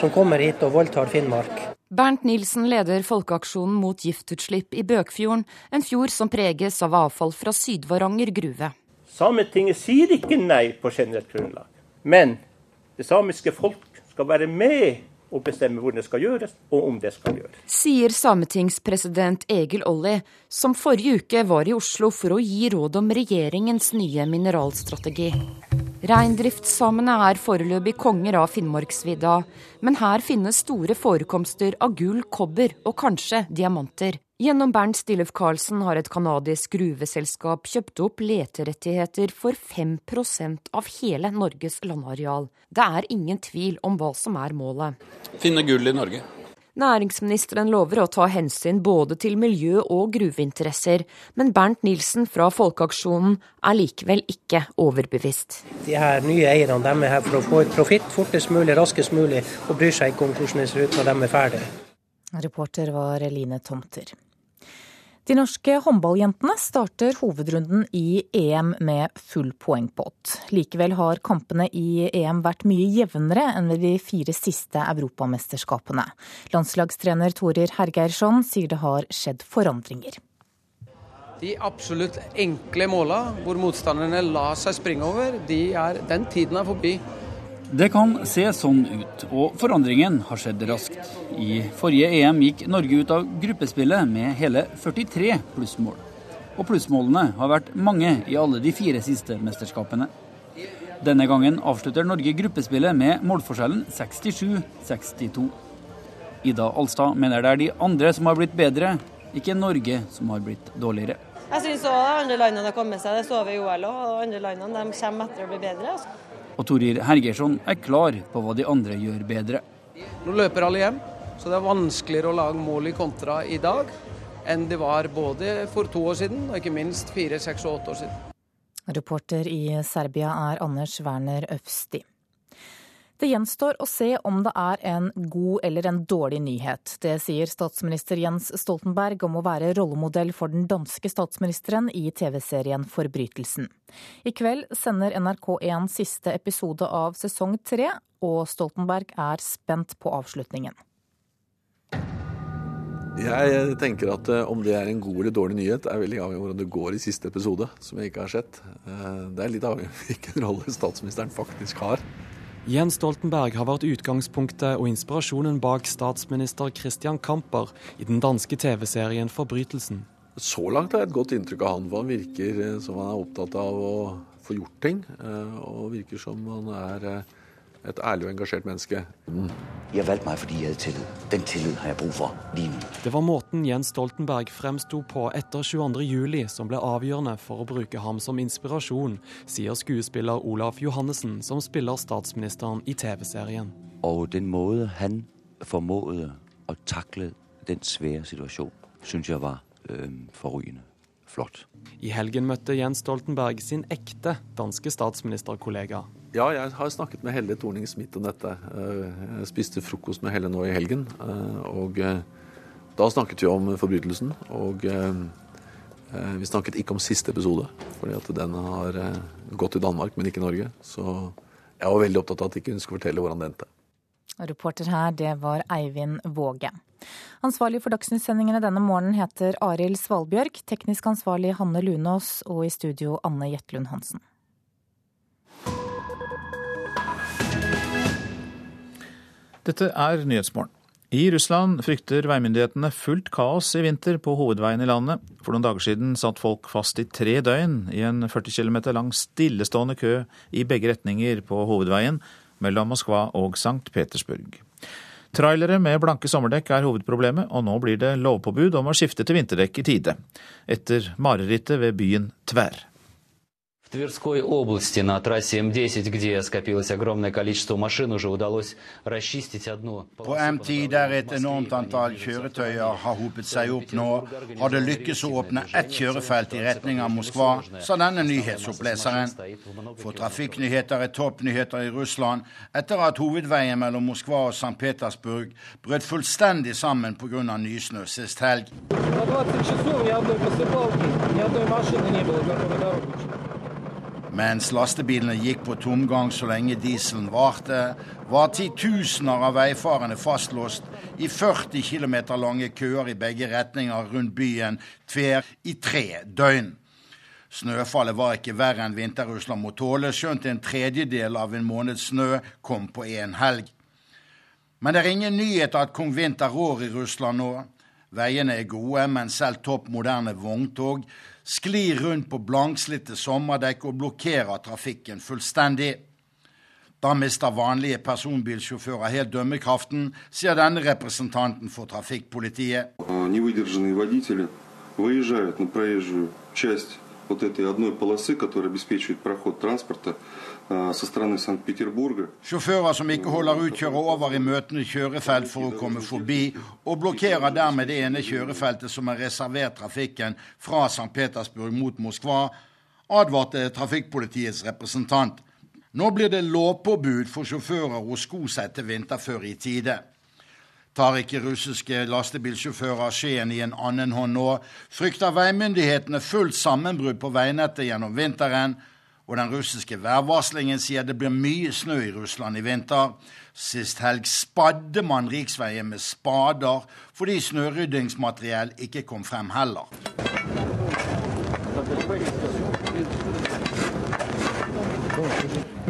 som kommer hit og voldtar Finnmark. Bernt Nilsen leder Folkeaksjonen mot giftutslipp i Bøkfjorden, en fjord som preges av avfall fra Sydvaranger gruve. Sametinget sier ikke nei på generelt grunnlag, men det samiske folk skal være med og bestemme hvor det skal gjøres, og om det skal gjøres. Sier sametingspresident Egil Olli, som forrige uke var i Oslo for å gi råd om regjeringens nye mineralstrategi. Reindriftssamene er foreløpig konger av Finnmarksvidda, men her finnes store forekomster av gull, kobber og kanskje diamanter. Gjennom Bernt Stillef Karlsen har et canadisk gruveselskap kjøpt opp leterettigheter for 5% av hele Norges landareal. Det er ingen tvil om hva som er målet. Finne gull i Norge. Næringsministeren lover å ta hensyn både til miljø- og gruveinteresser, men Bernt Nilsen fra Folkeaksjonen er likevel ikke overbevist. De her nye eierne de er her for å få ut profitt fortest mulig, raskest mulig, og bryr seg ikke om hvordan det ser ut når de er ferdige. Reporter var Line Tomter. De norske håndballjentene starter hovedrunden i EM med full poengpott. Likevel har kampene i EM vært mye jevnere enn ved de fire siste europamesterskapene. Landslagstrener Torir Hergeirsson sier det har skjedd forandringer. De absolutt enkle måla, hvor motstanderne lar seg springe over, de er, den tiden er forbi. Det kan se sånn ut, og forandringen har skjedd raskt. I forrige EM gikk Norge ut av gruppespillet med hele 43 plussmål. Og plussmålene har vært mange i alle de fire siste mesterskapene. Denne gangen avslutter Norge gruppespillet med målforskjellen 67-62. Ida Alstad mener det er de andre som har blitt bedre, ikke Norge som har blitt dårligere. Jeg syns òg andre landene har kommet seg. Det så vi i OL òg. Andre landene de kommer etter å bli bedre. Og Torir Hergersson er klar på hva de andre gjør bedre. Nå løper alle hjem, så det er vanskeligere å lage mål i kontra i dag enn det var både for to år siden og ikke minst fire, seks og åtte år siden. Reporter i Serbia er Anders Werner Øfsti. Det gjenstår å se om det er en god eller en dårlig nyhet. Det sier statsminister Jens Stoltenberg om å være rollemodell for den danske statsministeren i TV-serien Forbrytelsen. I kveld sender NRK1 siste episode av sesong tre, og Stoltenberg er spent på avslutningen. Jeg tenker at eh, om det er en god eller dårlig nyhet, er veldig avhengig av hvordan det går i siste episode, som jeg ikke har sett. Eh, det er litt avhengig av hvilken rolle statsministeren faktisk har. Jens Stoltenberg har vært utgangspunktet og inspirasjonen bak statsminister Christian Kamper i den danske TV-serien 'Forbrytelsen'. Så langt har jeg et godt inntrykk av han, for han virker eh, som han er opptatt av å få gjort ting. Eh, og virker som han er eh, et ærlig og engasjert menneske. Mm. Jeg valgte meg fordi jeg hadde tillit. Den tillit har jeg bruk for lige nå. Det var måten Jens Stoltenberg fremsto på etter 22.07 som ble avgjørende for å bruke ham som inspirasjon, sier skuespiller Olaf Johannessen, som spiller statsministeren i TV-serien. Og den måten han formådde å takle den svære situasjonen, syns jeg var øh, forrygende flott. I helgen møtte Jens Stoltenberg sin ekte danske statsministerkollega. Ja, jeg har snakket med Helle Thorning Smith om dette. Eh, jeg spiste frokost med Helle nå i helgen. Eh, og eh, da snakket vi om forbrytelsen. Og vi snakket ikke om siste episode, fordi at den har gått i Danmark, men ikke i Norge. Så jeg var veldig opptatt av at ikke hun skulle fortelle hvordan det endte. Reporter her, det var Eivind Våge. Ansvarlig for dagsnyttsendingene denne morgenen heter Arild Svalbjørg, teknisk ansvarlig Hanne Lunås og i studio Anne Jetlund Hansen. Dette er Nyhetsmorgen. I Russland frykter veimyndighetene fullt kaos i vinter på hovedveien i landet. For noen dager siden satt folk fast i tre døgn i en 40 km lang stillestående kø i begge retninger på hovedveien, mellom Moskva og St. Petersburg. Trailere med blanke sommerdekk er hovedproblemet, og nå blir det lovpåbud om å skifte til vinterdekk i tide. Etter marerittet ved byen Tver. Тверской области на трассе М10, где скопилось огромное количество машин, уже удалось расчистить одну På M10, der et enormt antall kjøretøyer har hopet seg opp nå, har det lykkes å åpne ett kjørefelt i retning av Moskva, sa denne nyhetsoppleseren. For trafikknyheter er toppnyheter i Russland etter at hovedveien mellom Moskva og St. Petersburg brøt fullstendig sammen pga. nysnø sist helg. Mens lastebilene gikk på tomgang så lenge dieselen varte, var titusener av veifarende fastlåst i 40 km lange køer i begge retninger rundt byen Tver i tre døgn. Snøfallet var ikke verre enn Vinter-Russland må tåle, skjønt en tredjedel av en måneds snø kom på én helg. Men det er ingen nyhet at kong Vinter rår i Russland nå. Veiene er gode, men selv topp moderne vogntog sklir rundt på blankslitte sommerdekk og blokkerer trafikken fullstendig. Da mister vanlige personbilsjåfører helt dømmekraften, sier denne representanten for trafikkpolitiet. вот этой одной полосы, которая обеспечивает проход транспорта со стороны Санкт-Петербурга. Sjåfører som ikke holder ut, kjører over i møtende kjørefelt for å komme forbi, og blokkerer dermed det ene kjørefeltet som er reservert trafikken fra St. Petersburg mot Moskva, advarte trafikkpolitiets representant. Nå blir det lovpåbud for sjåfører å sko seg til vinterføre i tide. Tar ikke russiske lastebilsjåfører skjeen i en annen hånd nå, frykter veimyndighetene fullt sammenbrudd på veinettet gjennom vinteren, og den russiske værvarslingen sier det blir mye snø i Russland i vinter. Sist helg spadde man riksveien med spader fordi snøryddingsmateriell ikke kom frem heller.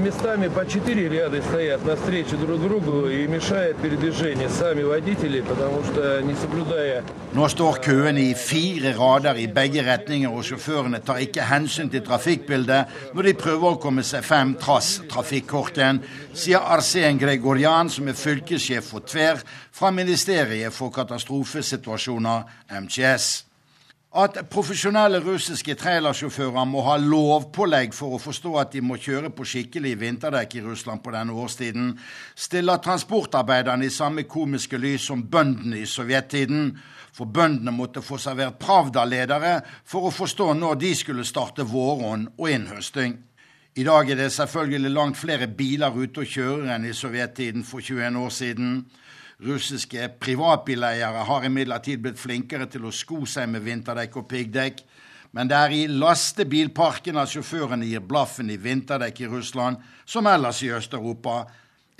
Местами по четыре ряда стоят навстречу друг другу и мешают передвижение сами водители, потому что не соблюдая... Nå står køene i fire rader i begge retninger, og sjåførene tar ikke hensyn til trafikkbildet når de prøver å komme seg frem trass trafikkorken, sier Arsen Gregorian, som er fylkessjef for Tver fra Ministeriet for katastrofesituasjoner, MTS. At profesjonelle russiske trailersjåfører må ha lovpålegg for å forstå at de må kjøre på skikkelig vinterdekk i Russland på denne årstiden, stiller transportarbeiderne i samme komiske lys som bøndene i sovjettiden. For bøndene måtte få servert Pravda-ledere for å forstå når de skulle starte våronn og innhøsting. I dag er det selvfølgelig langt flere biler ute og kjører enn i sovjettiden for 21 år siden. Russiske privatbileiere har imidlertid blitt flinkere til å sko seg med vinterdekk og piggdekk. Men det er i lastebilparken at sjåførene gir blaffen i vinterdekk i Russland, som ellers i Øst-Europa.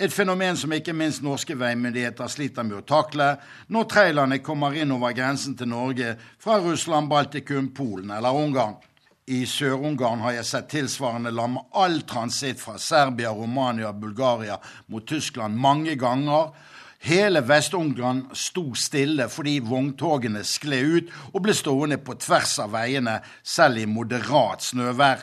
Et fenomen som ikke minst norske veimyndigheter sliter med å takle når trailerne kommer inn over grensen til Norge fra Russland, Baltikum, Polen eller Ungarn. I Sør-Ungarn har jeg sett tilsvarende lamme all transitt fra Serbia, Romania Bulgaria mot Tyskland mange ganger Hele Vest-Ungarn sto stille fordi vogntogene skled ut og ble stående på tvers av veiene, selv i moderat snøvær.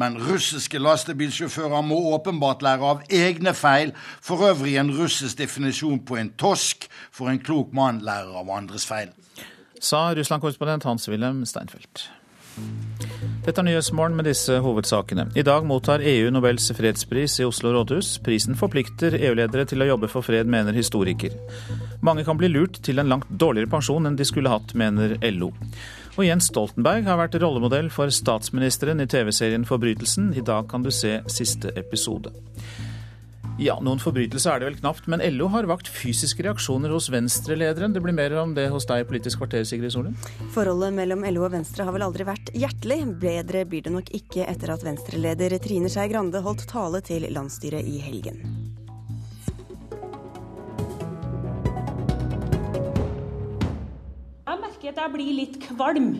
Men russiske lastebilsjåfører må åpenbart lære av egne feil, for øvrig en russisk definisjon på en tosk, for en klok mann lærer av andres feil. Sa Russland-korrespondent Hans-Wilhelm Steinfeld. Dette er Nyhetsmorgen med disse hovedsakene. I dag mottar EU Nobels fredspris i Oslo rådhus. Prisen forplikter EU-ledere til å jobbe for fred, mener historiker. Mange kan bli lurt til en langt dårligere pensjon enn de skulle hatt, mener LO. Og Jens Stoltenberg har vært rollemodell for statsministeren i TV-serien Forbrytelsen. I dag kan du se siste episode. Ja, noen forbrytelser er det vel knapt, men LO har vakt fysiske reaksjoner hos Venstre-lederen. Det blir mer om det hos deg i Politisk kvarter, Sigrid Solund? Forholdet mellom LO og Venstre har vel aldri vært hjertelig. Bedre blir det nok ikke etter at Venstre-leder Trine Skei Grande holdt tale til landsstyret i helgen. Jeg merker at jeg blir litt kvalm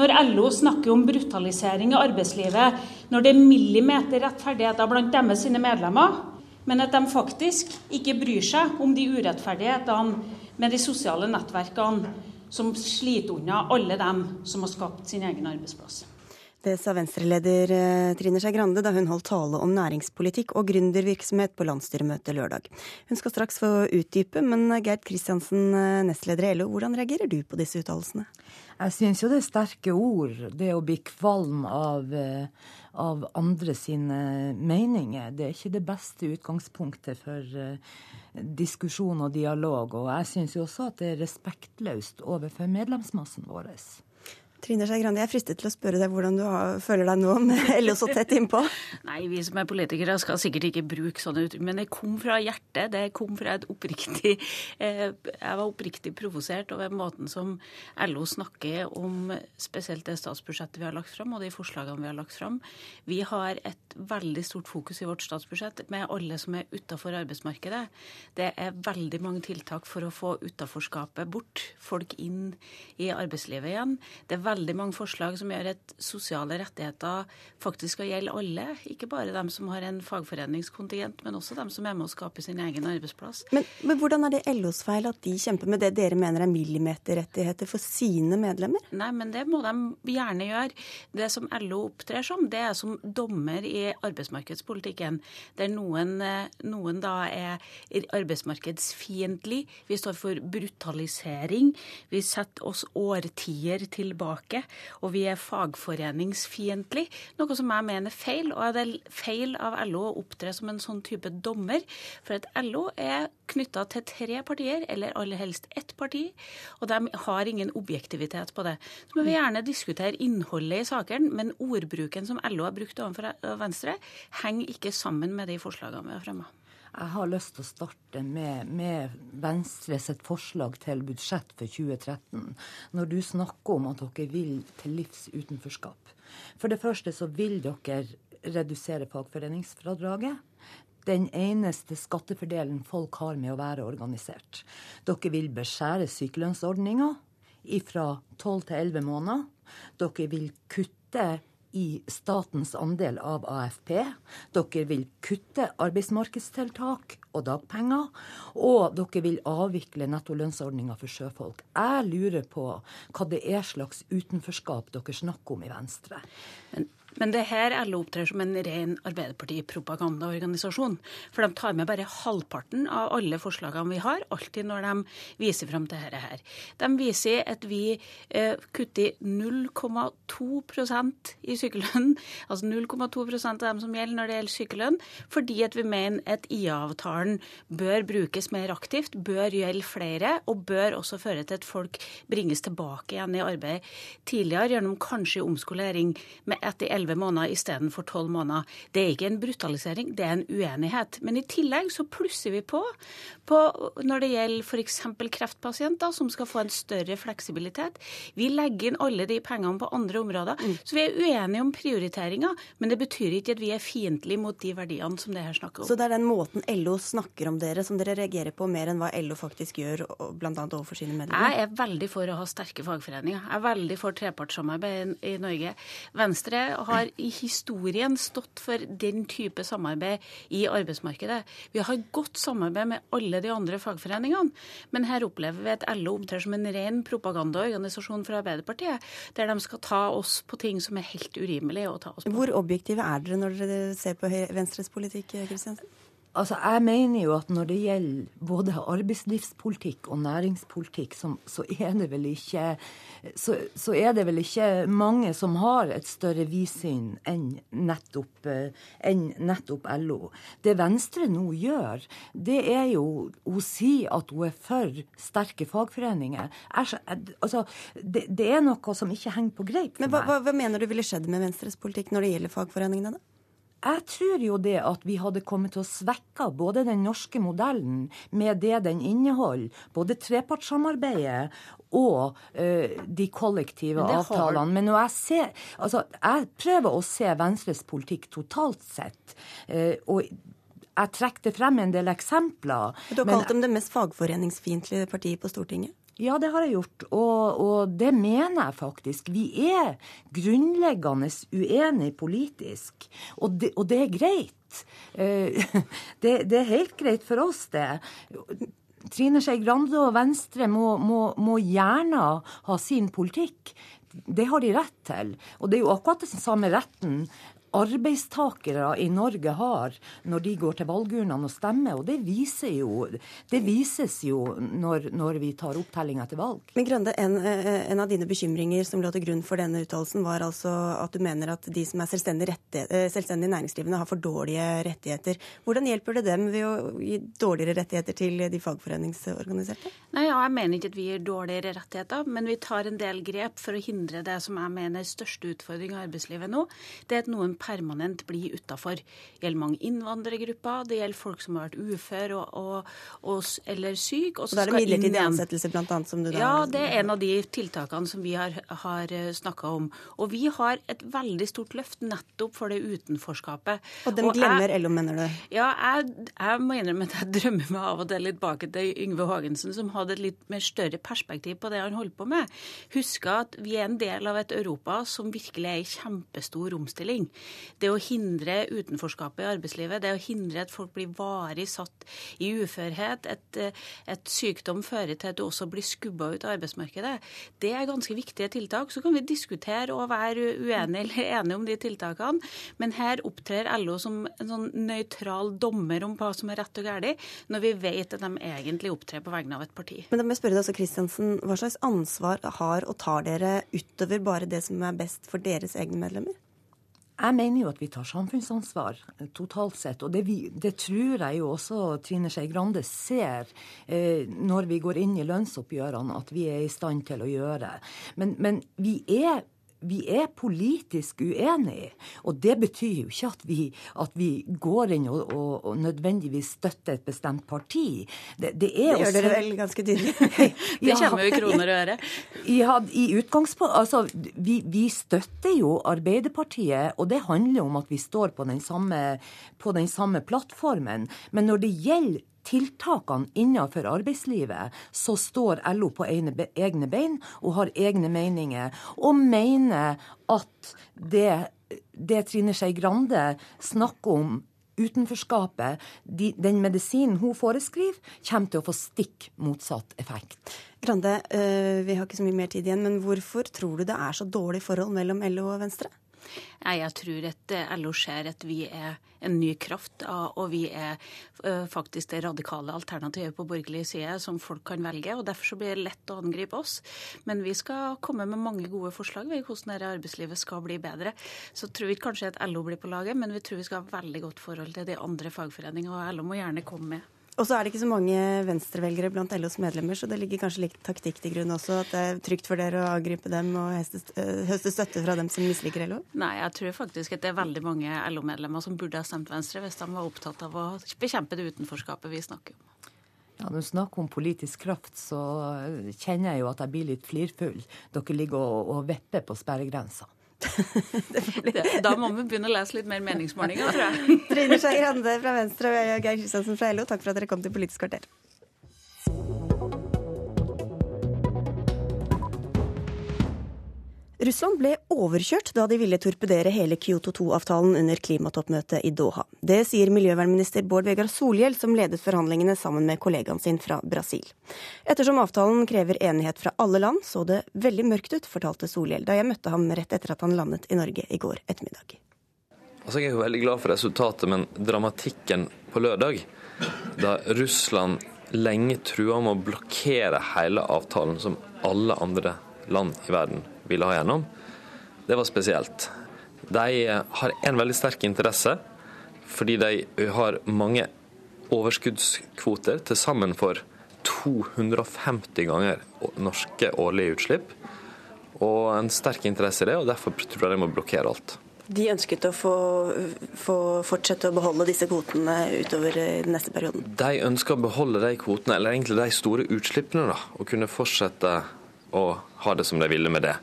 når LO snakker om brutalisering i arbeidslivet, når det er millimeter rettferdigheter blant deres medlemmer men at de faktisk ikke bryr seg om de urettferdighetene med de sosiale nettverkene som sliter unna alle dem som har skapt sin egen arbeidsplass. Det sa Venstre-leder eh, Trine Skei Grande da hun holdt tale om næringspolitikk og gründervirksomhet på landsstyremøtet lørdag. Hun skal straks få utdype, men Gerd Kristiansen, eh, nestleder i LO, hvordan reagerer du på disse uttalelsene? Jeg syns jo det er sterke ord, det å bli kvalm av, eh, av andre sine meninger. Det er ikke det beste utgangspunktet for diskusjon og dialog. Og jeg syns jo også at det er respektløst overfor medlemsmassen vår. Trine Skei Grande, jeg er fristet til å spørre deg hvordan du har, føler deg nå med (laughs) LO så tett innpå? Nei, vi som er politikere skal sikkert ikke bruke sånne uttrykk, men det kom fra hjertet. Det kom fra et oppriktig (laughs) eh, Jeg var oppriktig provosert over måten som LO snakker om spesielt det statsbudsjettet vi har lagt fram, og de forslagene vi har lagt fram. Vi har et veldig stort fokus i vårt statsbudsjett med alle som er utafor arbeidsmarkedet. Det er veldig mange tiltak for å få utaforskapet bort, folk inn i arbeidslivet igjen. Det er veldig mange forslag som gjør at sosiale rettigheter faktisk skal gjelde alle. Ikke bare dem som har en fagforeningskontingent, men også dem som er med å skape sin egen arbeidsplass. Men, men hvordan er det LOs feil at de kjemper med det dere mener er millimeterrettigheter for sine medlemmer? Nei, men det må de gjerne gjøre. Det som LO opptrer som, det er som dommer i arbeidsmarkedspolitikken. Der noen, noen da er arbeidsmarkedsfiendtlig. Vi står for brutalisering. Vi setter oss årtier tilbake tilbake, og vi er fagforeningsfiendtlige, noe som jeg mener er feil. Og det er feil av LO å opptre som en sånn type dommer, for at LO er knytta til tre partier, eller aller helst ett parti, og de har ingen objektivitet på det. Så må vi gjerne diskutere innholdet i sakene, men ordbruken som LO har brukt overfor Venstre, henger ikke sammen med de forslagene vi har fremma. Jeg har lyst til å starte med, med Venstre sitt forslag til budsjett for 2013. Når du snakker om at dere vil til livs utenforskap. For det første så vil dere redusere fagforeningsfradraget. Den eneste skattefordelen folk har med å være organisert. Dere vil beskjære sykelønnsordninga fra 12 til 11 måneder. Dere vil kutte i statens andel av AFP. Dere vil kutte arbeidsmarkedstiltak og dagpenger. Og dere vil avvikle nettolønnsordninga for sjøfolk. Jeg lurer på hva det er slags utenforskap dere snakker om i Venstre. Men men det her LO opptrer som en ren Arbeiderparti-propagandaorganisasjon. For de tar med bare halvparten av alle forslagene vi har, alltid når de viser fram til dette her. De viser at vi eh, kutter 0,2% i sykelønn, altså 0,2% av dem som gjelder når det gjelder sykelønn, fordi at vi mener at IA-avtalen bør brukes mer aktivt, bør gjelde flere, og bør også føre til at folk bringes tilbake igjen i arbeid tidligere gjennom kanskje omskolering med etter elleve måneder istedenfor tolv måneder. Det er ikke en brutalisering, det er en uenighet. Men i tillegg så plusser vi på, på når det gjelder f.eks. kreftpasienter, som skal få en større fleksibilitet. Vi legger inn alle de pengene på andre områder. Mm. Så vi er uenige om prioriteringer, men det betyr ikke at vi er fiendtlige mot de verdiene som det her snakker om. Så det er den måten LO snakker om dere, som dere reagerer på mer enn hva LO faktisk gjør, bl.a. overfor sine medlemmer? Jeg er veldig for å ha sterke fagforeninger. Jeg er veldig for trepartssamarbeid i Norge. Venstre har i historien stått for den type samarbeid i arbeidsmarkedet. Vi har godt samarbeid med alle de andre fagforeningene, men her opplever vi at LO opptrer som en ren propagandaorganisasjon for Arbeiderpartiet, der de skal ta oss på ting som er helt urimelig å ta oss på. Hvor objektive er dere når dere ser på Venstres politikk, Kristiansen? Altså, Jeg mener jo at når det gjelder både arbeidslivspolitikk og næringspolitikk, så, så, er det vel ikke så, så, er det vel ikke mange som har et større vidsyn enn nettopp, enn nettopp LO. Det Venstre nå gjør, det er jo å si at hun er for sterke fagforeninger. Er altså, det, det, er noe som ikke henger på greip for Men hva, meg. Hva, hva mener du ville skjedd med Venstres politikk når det gjelder fagforeningene? da? Jeg tror jo det at vi hadde kommet til å svekke både den norske modellen med det den inneholder, både trepartssamarbeidet og uh, de kollektive Men avtalene. Men når jeg ser Altså, jeg prøver å se Venstres politikk totalt sett. Uh, og jeg trekker frem en del eksempler. Du har kalt dem det mest fagforeningsfiendtlige partiet på Stortinget? Ja, det har jeg gjort, og, og, det mener jeg faktisk. Vi er grunnleggende uenige politisk, og det, og det er greit. Eh, (laughs) det, det, er helt greit for oss, det. Trine Skei Grande og Venstre må, må, må gjerne ha sin politikk. Det har de rett til. Og det er jo akkurat den samme retten arbeidstakere i Norge har når de går til valgurnene og stemmer. Og det, viser jo, det vises jo når, når vi tar opptellinga til valg. Men Grønne, en, eh, en, av dine bekymringer som lå til grunn for denne uttalelsen, var altså at du mener at de som er selvstendig, eh, selvstendig næringsdrivende, har for dårlige rettigheter. Hvordan hjelper det dem ved å gi dårligere rettigheter til de fagforeningsorganiserte? Nei, ja, Jeg mener ikke at vi gir dårligere rettigheter, men vi tar en del grep for å hindre det som jeg mener er største utfordring i arbeidslivet nå. Det er at noen permanent blir utafor. Det gjelder mange innvandrergrupper, det gjelder folk som har vært uføre og, og, og, eller syke. Og, da er det midlertidig ansettelse blant annet som du da Ja, det er en av de tiltakene som vi har, har eh, snakka om. Og vi har et veldig stort løft nettopp for det utenforskapet. Og dem glemmer LO, mener du? Ja, jeg, jeg må innrømme at jeg drømmer meg av og til litt bak til Yngve Haagensen, som hadde et litt mer større perspektiv på det han holdt på med. Husk at vi er en del av et Europa som virkelig er i kjempestor omstilling det å hindre utenforskapet i arbeidslivet, det å hindre at folk blir varig satt i uførhet, et, et sykdom fører til at du også blir skubba ut av arbeidsmarkedet, det er ganske viktige tiltak. Så kan vi diskutere og være uenige eller enige om de tiltakene, men her opptrer LO som en sånn nøytral dommer om hva som er rett og galt, når vi vet at de egentlig opptrer på vegne av et parti. Men da må jeg spørre deg altså, Kristiansen, Hva slags ansvar har og tar dere utover bare det som er best for deres egne medlemmer? Jeg mener jo at vi tar samfunnsansvar eh, totalt sett. Og det, vi, det tror jeg jo også Trine Skei Grande ser eh, når vi går inn i lønnsoppgjørene, at vi er i stand til å gjøre. Men, men vi er vi er politisk uenige. Og det betyr jo ikke at vi, at vi går inn og, og, og, nødvendigvis støtter et bestemt parti. Det, det, det gjør dere vel ganske tydelig? (laughs) det kommer jo i kroner og øre. Ja, i utgangspunkt Altså, vi, vi, støtter jo Arbeiderpartiet, og det handler om at vi står på den samme, på den samme plattformen. Men når det gjelder tiltakene innenfor arbeidslivet, så står LO på egne bein og har egne meninger, og mener at det, det Trine Skei Grande snakker om utenforskapet, de, den medisinen hun foreskriver, kommer til å få stikk motsatt effekt. Grande, øh, vi har ikke så mye mer tid igjen, men hvorfor tror du det er så dårlig forhold mellom LO og Venstre? Jeg tror at eh, LO ser at vi er en ny kraft, og vi er eh, faktisk det radikale alternativet på borgerlig side som folk kan velge. og Derfor blir det lett å angripe oss. Men vi skal komme med mange gode forslag ved hvordan dette arbeidslivet skal bli bedre. Så tror vi kanskje at LO blir på laget, men vi tror vi skal ha veldig godt forhold til de andre fagforeningene, og LO må gjerne komme med. Og så er det ikke så mange venstrevelgere blant LOs medlemmer, så det ligger kanskje litt taktikk til grunn også? At det er trygt for dere å angripe dem og eh, høste støtte fra dem som misliker LO? Nei, jeg tror faktisk at det er veldig mange LO-medlemmer som burde ha stemt Venstre hvis de var opptatt av å bekjempe det utenforskapet vi snakker om. Ja, Når du snakker om politisk kraft, så kjenner jeg jo at jeg blir litt flirfull. Dere ligger og, og vipper på sperregrensa. (laughs) da må vi begynne å lese litt mer meningsmålinger, tror jeg. (laughs) Trine Skei Grande fra Venstre og Geir Kristiansen fra LO, takk for at dere kom til Politisk kvarter. Russland ble overkjørt da de ville torpedere hele Kyoto 2-avtalen under klimatoppmøtet i Doha. Det sier miljøvernminister Bård Vegar Solhjell, som ledet forhandlingene sammen med kollegaen sin fra Brasil. Ettersom avtalen krever enighet fra alle land, så det veldig mørkt ut, fortalte Solhjell da jeg møtte ham rett etter at han landet i Norge i går ettermiddag. Altså, jeg er jo veldig glad for resultatet, men dramatikken på lørdag, da Russland lenge trua med å blokkere hele avtalen som alle andre land i verden ville ha gjennom, det var spesielt. De har en veldig sterk interesse, fordi de har mange overskuddskvoter til sammen for 250 ganger norske årlige utslipp. Og en sterk interesse i det, og derfor tror jeg de må blokkere alt. De ønsket å få, få, fortsette å beholde disse kvotene utover den neste perioden? De ønsker å beholde de kvotene, eller egentlig de store utslippene, da, og kunne fortsette å ha det som de ville med det.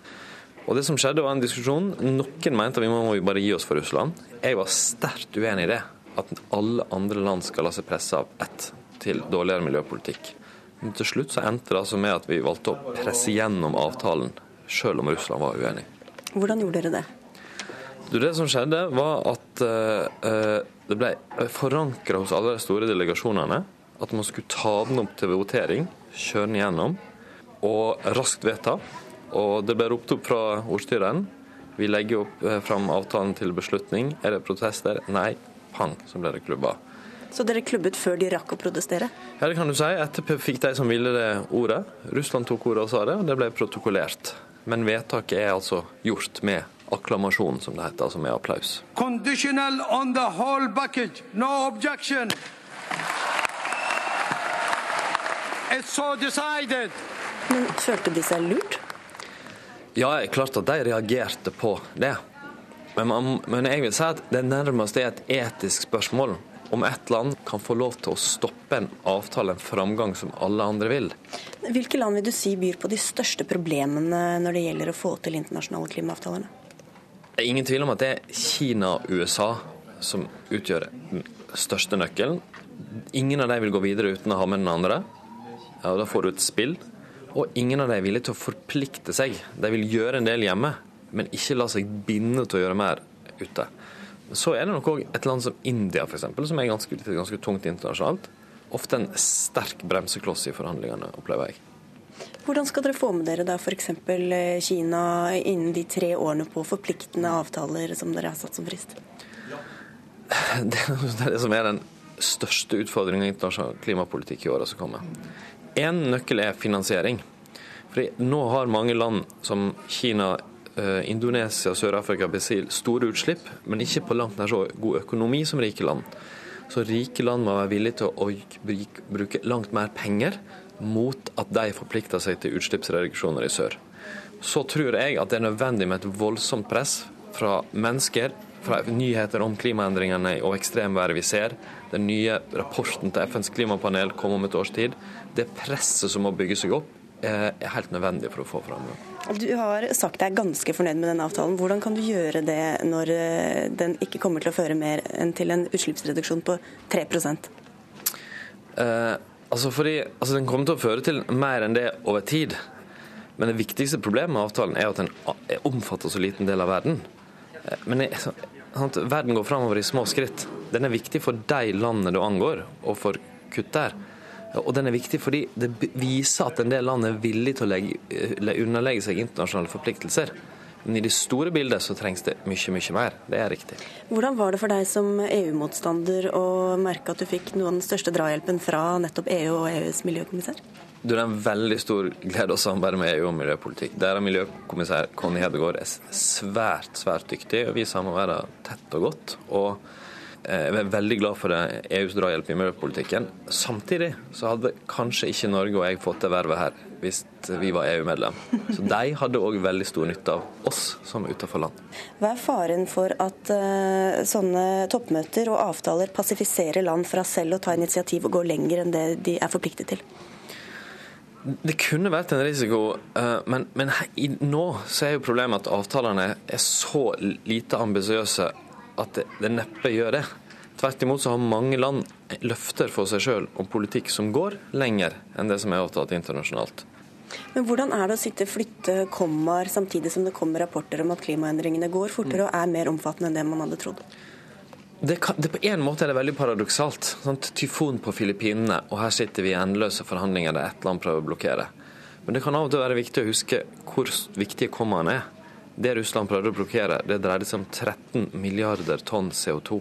Og det som skjedde var en diskusjon. Noen mente vi må bare gi oss for Russland. Jeg var sterkt uenig i det. At alle andre land skal la seg presse av ett til dårligere miljøpolitikk. Men til slutt så endte det altså med at vi valgte å presse gjennom avtalen, selv om Russland var uenig. Hvordan gjorde dere det? Det som skjedde, var at uh, det ble forankra hos alle de store delegasjonene at man skulle ta den opp til votering, kjøre den gjennom og raskt vedta. Og det ble ropt opp fra ordstyreren. Vi legger opp eh, fram avtalen til beslutning. Er det protester? Nei. Pang, så ble det klubba. Så dere klubbet før de rakk å protestere? Ja, det kan du si. Etterpå fikk de som ville det, ordet. Russland tok ordet og sa det, og det ble protokollert. Men vedtaket er altså gjort med akklamasjon, som det heter, altså med applaus. Conditional on the whole package. No objection. It's so decided. Men følte de seg lurt? Ja, klart at de reagerte på det. Men, man, men jeg vil si at det nærmest er et etisk spørsmål om ett land kan få lov til å stoppe en avtale, en framgang som alle andre vil. Hvilke land vil du si byr på de største problemene når det gjelder å få til internasjonale klimaavtaler? Det er ingen tvil om at det er Kina og USA som utgjør den største nøkkelen. Ingen av dem vil gå videre uten å ha med den andre. Ja, Da får du et spill. Og ingen av dem er villige til å forplikte seg. De vil gjøre en del hjemme, men ikke la seg binde til å gjøre mer ute. Så er det nok òg et land som India, f.eks., som er ganske, ganske tungt internasjonalt. Ofte en sterk bremsekloss i forhandlingene, opplever jeg. Hvordan skal dere få med dere da f.eks. Kina innen de tre årene på forpliktende avtaler som dere har satt som frist? (laughs) Det er det som er den største utfordringen i internasjonal klimapolitikk i åra som kommer. Én nøkkel er finansiering. Fordi nå har mange land som Kina, eh, Indonesia og Sør-Afrika Brasil store utslipp, men ikke på langt nær så god økonomi som rike land. Så rike land må være villige til å bruke langt mer penger mot at de forplikter seg til utslippsreduksjoner i sør. Så tror jeg at det er nødvendig med et voldsomt press fra mennesker, fra nyheter om klimaendringene og ekstremværet vi ser. Den nye rapporten til FNs klimapanel kom om et års tid. Det presset som må bygge seg opp, er helt nødvendig for å få fram det. Du har sagt deg ganske fornøyd med den avtalen. Hvordan kan du gjøre det når eh, den ikke kommer til å føre mer enn til en utslippsreduksjon på 3 eh, altså fordi, altså Den kommer til å føre til mer enn det over tid. Men det viktigste problemet med avtalen er at den omfatter så liten del av verden. Eh, men jeg, verden går framover i små skritt. Den er viktig for de landene det angår, og for kutt der. Og den er viktig fordi det viser at en del land er villig til å legge, eh, underlegge seg internasjonale forpliktelser. Men i det store bildet så trengs det mye, mye mer. Det er riktig. Hvordan var det for deg som EU-motstander å merke at du fikk noe av den største drahjelpen fra nettopp EU og EUs miljøkommissær? Du, Det er en veldig stor glede å samarbeide med EU om miljøpolitikk. Der er miljøkommissær Conny Hedegaard er svært, svært dyktig, og vi samarbeider tett og godt. og jeg er veldig glad for EUs drahjelp i miljøpolitikken. Samtidig så hadde kanskje ikke Norge og jeg fått det vervet her hvis vi var EU-medlem. Så de hadde òg veldig stor nytte av oss som utenfor land. Hva er faren for at uh, sånne toppmøter og avtaler passifiserer land fra selv å ta initiativ og gå lenger enn det de er forpliktet til? Det kunne vært en risiko, uh, men, men nå så er jo problemet at avtalene er så lite ambisiøse at det, neppe gjør det. Tvert imot så har mange land løfter for seg sjøl om politikk som går lenger enn det som er avtalt internasjonalt. Men hvordan er det å sitte flytte kommaer samtidig som det kommer rapporter om at klimaendringene går fortere og er mer omfattende enn det man hadde trodd? Det, kan, det På en måte er det veldig paradoksalt. Sant? tyfon på Filippinene, og her sitter vi i endeløse forhandlinger der ett land prøver å blokkere. Men det kan av og til være viktig å huske hvor viktige kommaene er. Det Russland prøvde å blokkere, det dreide seg om 13 milliarder tonn CO2.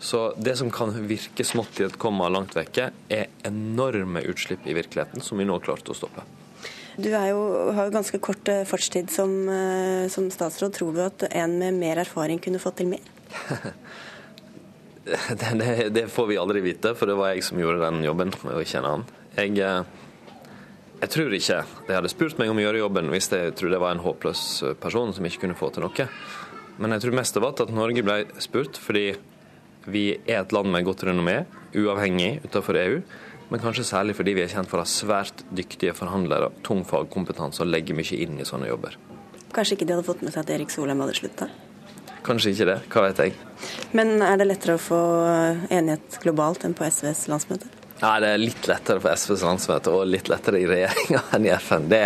Så det som kan virke smått i et komma langt vekke, er enorme utslipp i virkeligheten, som vi nå har klart å stoppe. Du jo, har jo ganske kort eh, fartstid som, eh, som, statsråd. Tror du at en med mer erfaring kunne fått til mer? (laughs) det, det, det, får vi aldri vite, for det var jeg som gjorde den jobben, og ikke en annen. Jeg eh, jeg tror ikke de hadde spurt meg om å gjøre jobben hvis jeg trodde jeg var en håpløs person som ikke kunne få til noe. Men jeg tror mest av alt at Norge ble spurt fordi vi er et land med godt renommé, uavhengig utenfor EU. Men kanskje særlig fordi vi er kjent for å ha svært dyktige forhandlere, tung fagkompetanse og legge mye inn i sånne jobber. Kanskje ikke de hadde fått med seg at Erik Solheim hadde slutta? Kanskje ikke det, hva vet jeg. Men er det lettere å få enighet globalt enn på SVs landsmøte? Ja, det er litt lettere for SVs landsmøte og litt lettere i regjeringa (laughs) enn i FN. Det,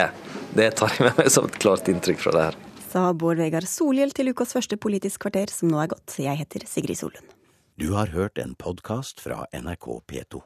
det tar jeg med meg som et klart inntrykk fra det her. Sa Bård Vegar Solhjell til ukas første Politisk kvarter, som nå er gått. Jeg heter Sigrid Solund. Du har hørt en podkast fra NRK P2.